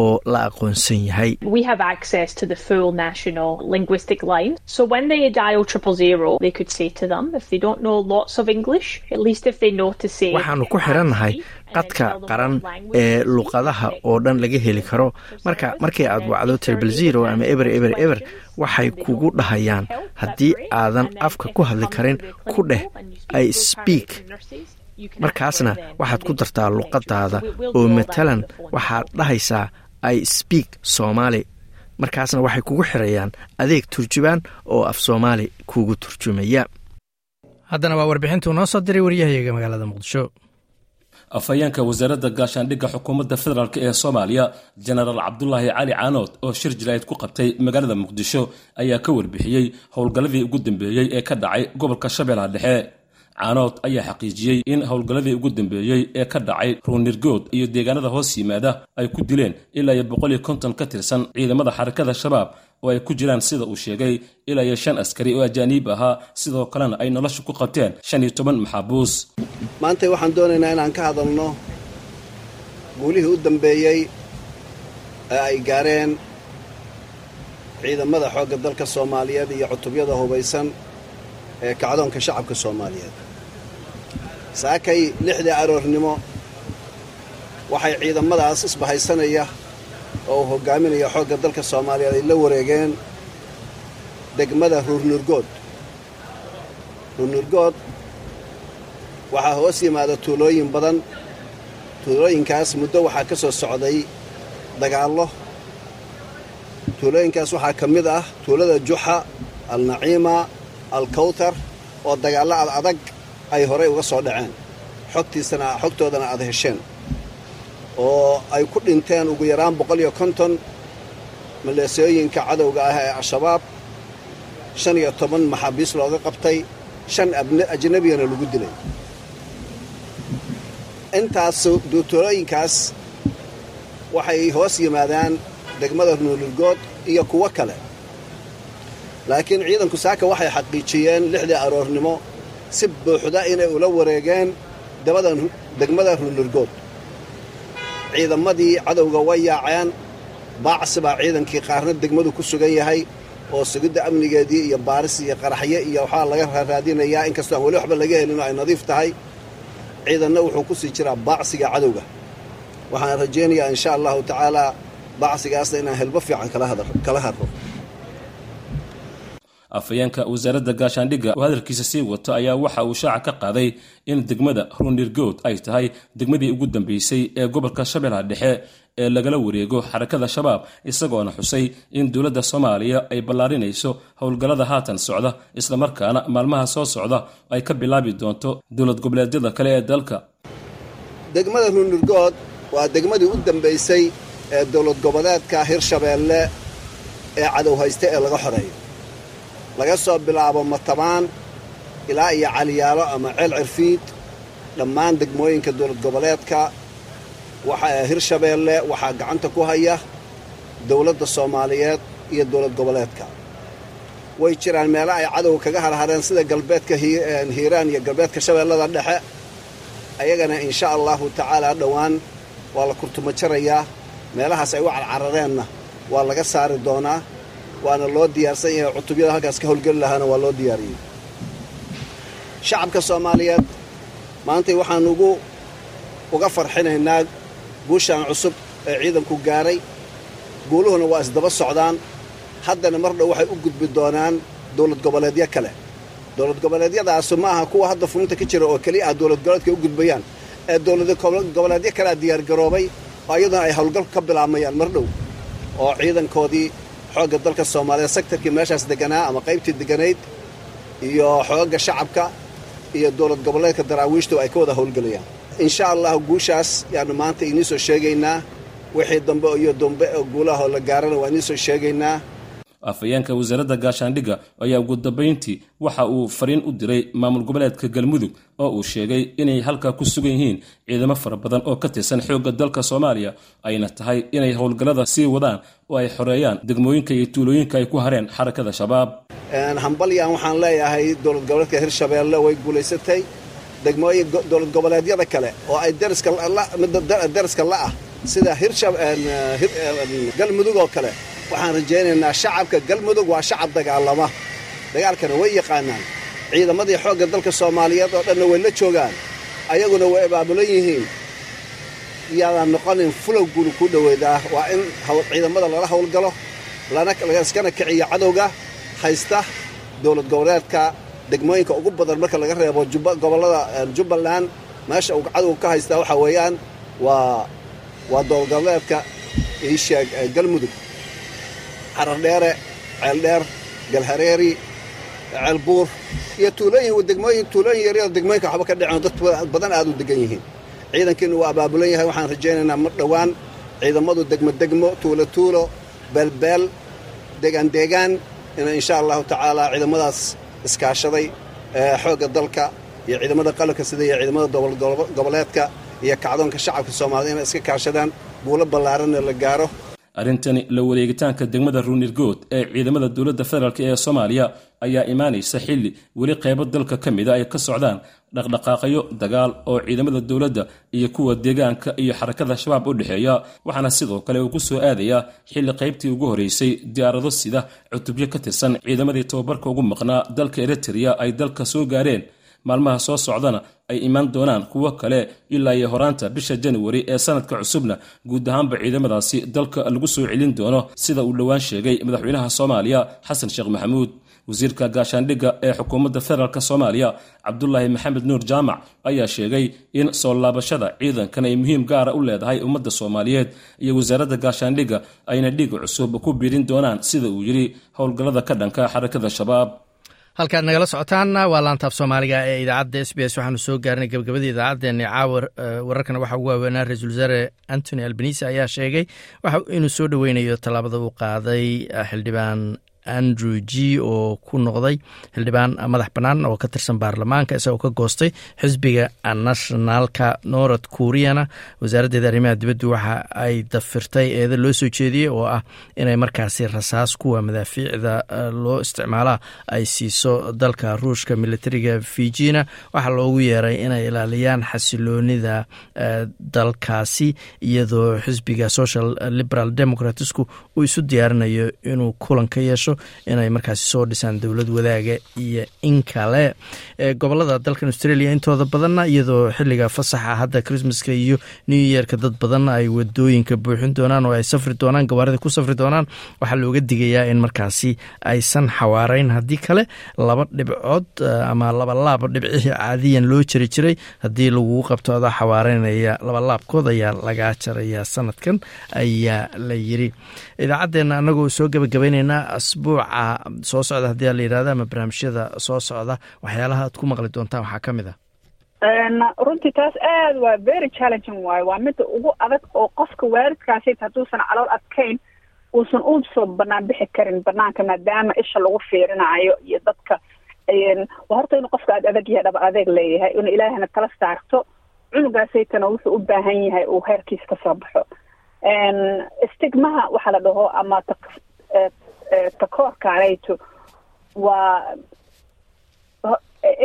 oo la aqoonsan yahay We have access to the full national linguistic line. So when they dial triple zero, they could say to them, if they don't know lots of English, at least if they know to say. waxaanu ku xirannahay qadka qaran ee luqadaha oo dhan laga heli karo. Marka markii aad wacdo tribal zero ama eber eber eber waxay kugu dhahayaan haddii aadan afka ku hadli karin ku dheh i speak. Markaasna waxaad ku dartaa luqadaada oo matalan waxaad dhahaysaa i speak soomaali markaasna waxay kugu xirayaan adeeg turjubaan oo af soomaali kugu turjumaya. Haddana waa warbixintuu noo soo diray waryahayaga magaalada muqdisho afhayeenka wasaaradda gaashaandhigga xukuumadda federaalk ee soomaaliya jenaraal cabdulaahi cali caanood oo shir jilaayad ku qabtay magaalada muqdisho ayaa ka warbixiyey howlgalladii ugu dambeeyey ee ka dhacay gobolka shabeellaha dhexe. Caanood ayaa xaqiijiyey in howlgalladii ugu dambeeyey ee ka dhacay ruunirgood iyo deegaanada hoos yimaada ay ku dileen ilaa iyo boqol iyo konton ka tirsan ciidamada xarakada shabaab oo ay ku jiraan sida uu sheegay ilaa iyo shan askari oo ajaaniib ahaa sidoo kalena ay nolosha ku qabteen shan iyo toban maxaabuus. Maanta waxaan doonaynaa inaan ka hadalno guulihii u dambeeyey ee ay gaareen ciidamada xoogga dalka soomaaliyeed iyo cutubyada hubaysan ee kacdoonka shacabka soomaaliyeed. Saakay lixdii aroornimo waxay ciidamadaas isbahaysanaya oo uu hoggaaminaya xoogga dalka soomaaliyeed ay la wareegeen degmada ruurnurgood ruurnurgood waxaa hoos yimaada tuulooyin badan. Tuulooyinkaas muddo waxaa ka soo socday dagaallo. Tuulooyinkaas waxaa ka mid ah tuulada juxa alnaciima alkawtar oo dagaallo ad adag ay horay uga soo dhaceen. Xogtiisana xogtoodana aad hesheen oo ay ku dhinteen ugu yaraan boqol iyo konton maleesooyinka cadowga ah ee al-shabaab. Shan iyo toban maxaabiis looga qabtay shan ajnabiyana lagu dilay. Intaas duutulooyinkaas waxay hoos yimaadaan degmada nuulurgood iyo kuwo kale. Laakiin ciidanku saaka waxay xaqiijiyeen lixdii aroornimo si buuxda inay ula wareegeen degmada ruunurgood ciidamadii cadowga way yaaceen. Baacsi baa ciidankii qaarna degmadu ku sugan yahay oo sugidda amnigeedii iyo baaris iyo qaraxyo iyo waxaa laga raaraadinayaa inkastoo aan weli waxba laga helinoo ay nadiif tahay. Ciidanna wuxuu ku sii jiraa baacsiga cadowga. Waxaan rajaynayaa insha allahu tacaalaa baacsigaasna inaan helbo fiican kala hadro afhayeenka wasaaradda gaashaandhigga oo hadalkiisa sii wato ayaa waxa uu shaaca ka qaaday in degmada runirgood ay tahay degmadii ugu dambeysay ee gobolka shabeellaha dhexe ee lagala wareego xarakada shabaab isagoona xusay in dowladda soomaaliya ay ballaarinayso howlgallada haatan socda islamarkaana maalmaha soo socda ay ka bilaabi doonto dowlad goboleedyada kale ee dalka. Degmada runirgood waa degmadii u dambaysay ee dowlad goboleedka hirshabeelle ee cadow hayste ee laga xoreeyo laga soo bilaabo matabaan ilaa iyo caliyaalo ama ceel cirfiid dhammaan degmooyinka dowlad goboleedka waxaa hirshabeelle waxaa gacanta ku haya dowladda soomaaliyeed iyo dowlad goboleedka. Way jiraan meelo ay cadowga kaga harhareen sida galbeedka hiiraan iyo galbeedka shabeellada dhexe. Ayagana insha allahu tacaalaa dhowaan waa la kurtuma jarayaa meelahaas ay u carcarareenna waa laga saari doonaa waana loo diyaarsan yahay cutubyada halkaas ka howlgeli lahaana waa loo diyaariyey. Shacabka soomaaliyeed maantay waxaan ugu uga farxinaynaa guushaan cusub ee ciidanku gaaray. Guuluhuna waa isdaba socdaan. Haddana mar dhow waxay u gudbi doonaan dowlad goboleedyo kale. Dowlad goboleedyadaasu ma aha kuwa hadda fulinta ka jira oo keliya ah dowlad goboleedka u gudbayaan. Ee dowlad goboleedyo kalea diyaargaroobay oo iyaduna ay howlgal ka bilaabmayaan mar dhow. Oo ciidankoodii xoogga dalka soomaaliyeed sektarkii meeshaas deganaa ama qaybtii deganayd iyo xoogga shacabka iyo dowlad goboleedka daraawiishtu ay ka wada howlgelayaan. Insha allah guushaas yaannu maanta inii soo sheegaynaa. Wixii dambe iyo dambe oo guulahoo la gaarana waa inii soo sheegaynaa afhayeenka wasaaradda gaashaandhigga ayaa ugu dambayntii waxa uu fariin u diray maamul goboleedka galmudug oo uu sheegay inay halkaa ku sugan yihiin ciidamo fara badan oo ka tirsan xoogga dalka soomaaliya ayna tahay inay howlgallada sii wadaan oo ay xoreeyaan degmooyinka iyo tuulooyinka ay ku hareen xarakada shabaab. Hambalyan waxaan leeyahay dowlad goboleedka hirshabeelle way guulaysatay degmooyin dowlad goboleedyada kale oo ay dariska la ah sida galmudug oo kale waxaan rajaynaynaa shacabka galmudug waa shacab dagaalama. Dagaalkana way yaqaanaan. Ciidamadii xoogga dalka soomaaliyeed oo dhanna way la joogaan. Ayaguna way abaabulan yihiin. Yaadan noqonin fulow guuli ku dhoweydaa waa in ciidamada lala howlgalo laiskana kiciyo cadowga haysta dowlad goboleedka degmooyinka ugu badan marka laga reebo gobollada jubbaland. Meesha uu cadowga ka haystaa waxaa weeyaan waa dowlad goboleedka iisheeg galmudug xarardheere ceeldheer galhareeri ceelbuur iyo tuulooyin degmooyin tuulooyin yaryar degmooyinka waxba ka dhaceen dad badan aad u degan yihiin. Ciidankiina waa abaabulan yahay waxaan rajaynaynaa mar dhowaan. Ciidamadu degmo degmo tuulo tuulo beelbeel deegaan deegaan in insha allahu tacaala ciidamadaas iskaashaday xoogga dalka iyo ciidamada qalabka sida iyo ciidamada goboleedka iyo kacdoonka shacabka soomaaliyed inay iska kaashadaan guulo ballaaranna la gaaro arrintani la wareegitaanka degmada ruunirgood ee ciidamada dowladda federaalk ee soomaaliya ayaa imaanaysa xilli weli qaybo dalka ka mida ay ka socdaan dhaqdhaqaaqyo dagaal oo ciidamada dowladda iyo kuwa deegaanka iyo xarakada shabaab u dhexeeya waxaana sidoo kale uu ku soo aadayaa xilli qaybtii ugu horeysay diyaarado sida cutubyo ka tirsan ciidamadii tababarka ugu maqnaa dalka eritrea ay dalka soo gaareen maalmaha soo socdana ay imaan doonaan kuwo kale ilaa iyo horaanta bisha januari ee sanadka cusubna. Guud ahaanba ciidamadaasi dalka lagu soo celin doono sida uu dhowaan sheegay madaxweynaha soomaaliya xasan sheekh maxamuud. Wasiirka gaashaandhigga ee xukuumadda federaalk soomaaliya cabdulaahi maxamed nuur jaamac ayaa sheegay in soo laabashada ciidankan ay muhiim gaara u leedahay ummadda soomaaliyeed iyo wasaaradda gaashaandhigga ayna dhiig cusub ku biirin doonaan sida uu yidhi howlgallada ka dhanka xarakada shabaab halkaad nagala socotaanna waa laantaaf soomaaliga ee idaacadda s b s. Waxaanu soo gaarnay gabagabadii idaacaddeenni caawa wararkana waxaa ugu waaweynaa ra'iisul wasaare antony albanise ayaa sheegay. Inuu soo dhoweynayo tallaabada uu qaaday xildhibaan andrew g oo ku noqday xildhibaan madax bannaan oo ka tirsan baarlamaanka isagoo ka goostay xisbiga nationalka north koreana. Wasaaraddeeda arrimaha dibaddu waxa ay dafirtay eeda loo soo jeediyey oo ah inay markaasi rasaas kuwa madaafiicda loo isticmaalaa ay siiso dalka ruushka militariga fijina waxaa loogu yeeray inay ilaaliyaan xasiloonida dalkaasi iyadoo xisbiga social liberal democratsku uu isu diyaarinayo inuu kulan ka yeesho doonto inay markaasi soo dhisaan dowlad wadaaga iyo in kale. Gobolada dalkan australia intooda badanna iyadoo xilliga fasaxa hadda christmaska iyo new yeerka dad badanna ay waddooyinka buuxin doonaan oo ay safri doonaan gawaarida ku safri doonaan. Waxaa looga digayaa in markaasi aysan xawaarayn. Haddii kale laba dhibcood ama labalaab dhibcihii caadiyan loo jari jiray haddii lagugu qabto adoo xawaareynaya labalaabkood ayaa lagaa jaraya sanadkan ayaa la yiri idaacaddeenna annagoo soo gebagabayneynaa asbuuca soo socda haddii la yidhahdo ama barnaamijyada soo socda waxyaalaha aad ku maqli doontaan waxaa ka mid a runtii taas aad waa very challenging waayo waa midda ugu adag oo qofka waalidkaasi hadduusan calool adkayn uusan u soo banaan bixi karin banaanka maadaama isha lagu fiirinayo iyo dadka. Horta inuu qofka aad adag yahay dhaba adeeg leeyahay inuu ilaahana kala saarto cunugaasaytana wuxuu u baahan yahay uu heerkiisa ka soo baxo. Stigmaha waxaa la dhaho ama takoorkaanayto waa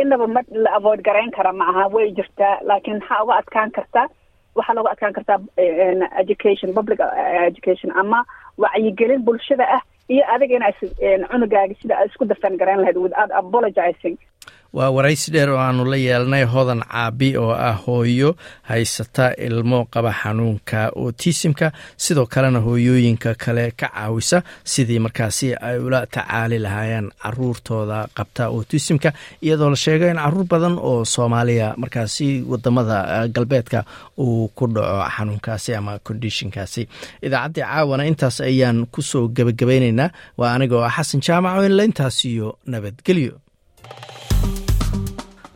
inaba ma la avoid garayn kara ma aha way jirtaa laakiin maxaa uga adkaan kartaa waxaa looga adkaan kartaa education public education. Ama wacyigelin bulshada ah iyo adiga ina cunugaagi sida isku dafan garayn lahayd without apologizing waa waraysi dheer oo aanu la yeelnay hodan caabi oo ah hooyo haysata ilmo qaba xanuunka otisimka sidoo kalena hooyooyinka kale ka caawisa sidii markaasi ay ula tacaali lahaayeen caruurtooda qabta otisimka iyadoo la sheegay in carruur badan oo soomaaliya markaasi waddamada galbeedka uu ku dhaco xanuunkaasi ama condishinkaasi idaacaddii caawana intaas ayaan ku soo gebagabayneynaa waa aniga oo ah xasan jaamac inla intaas iyo nabadgelyo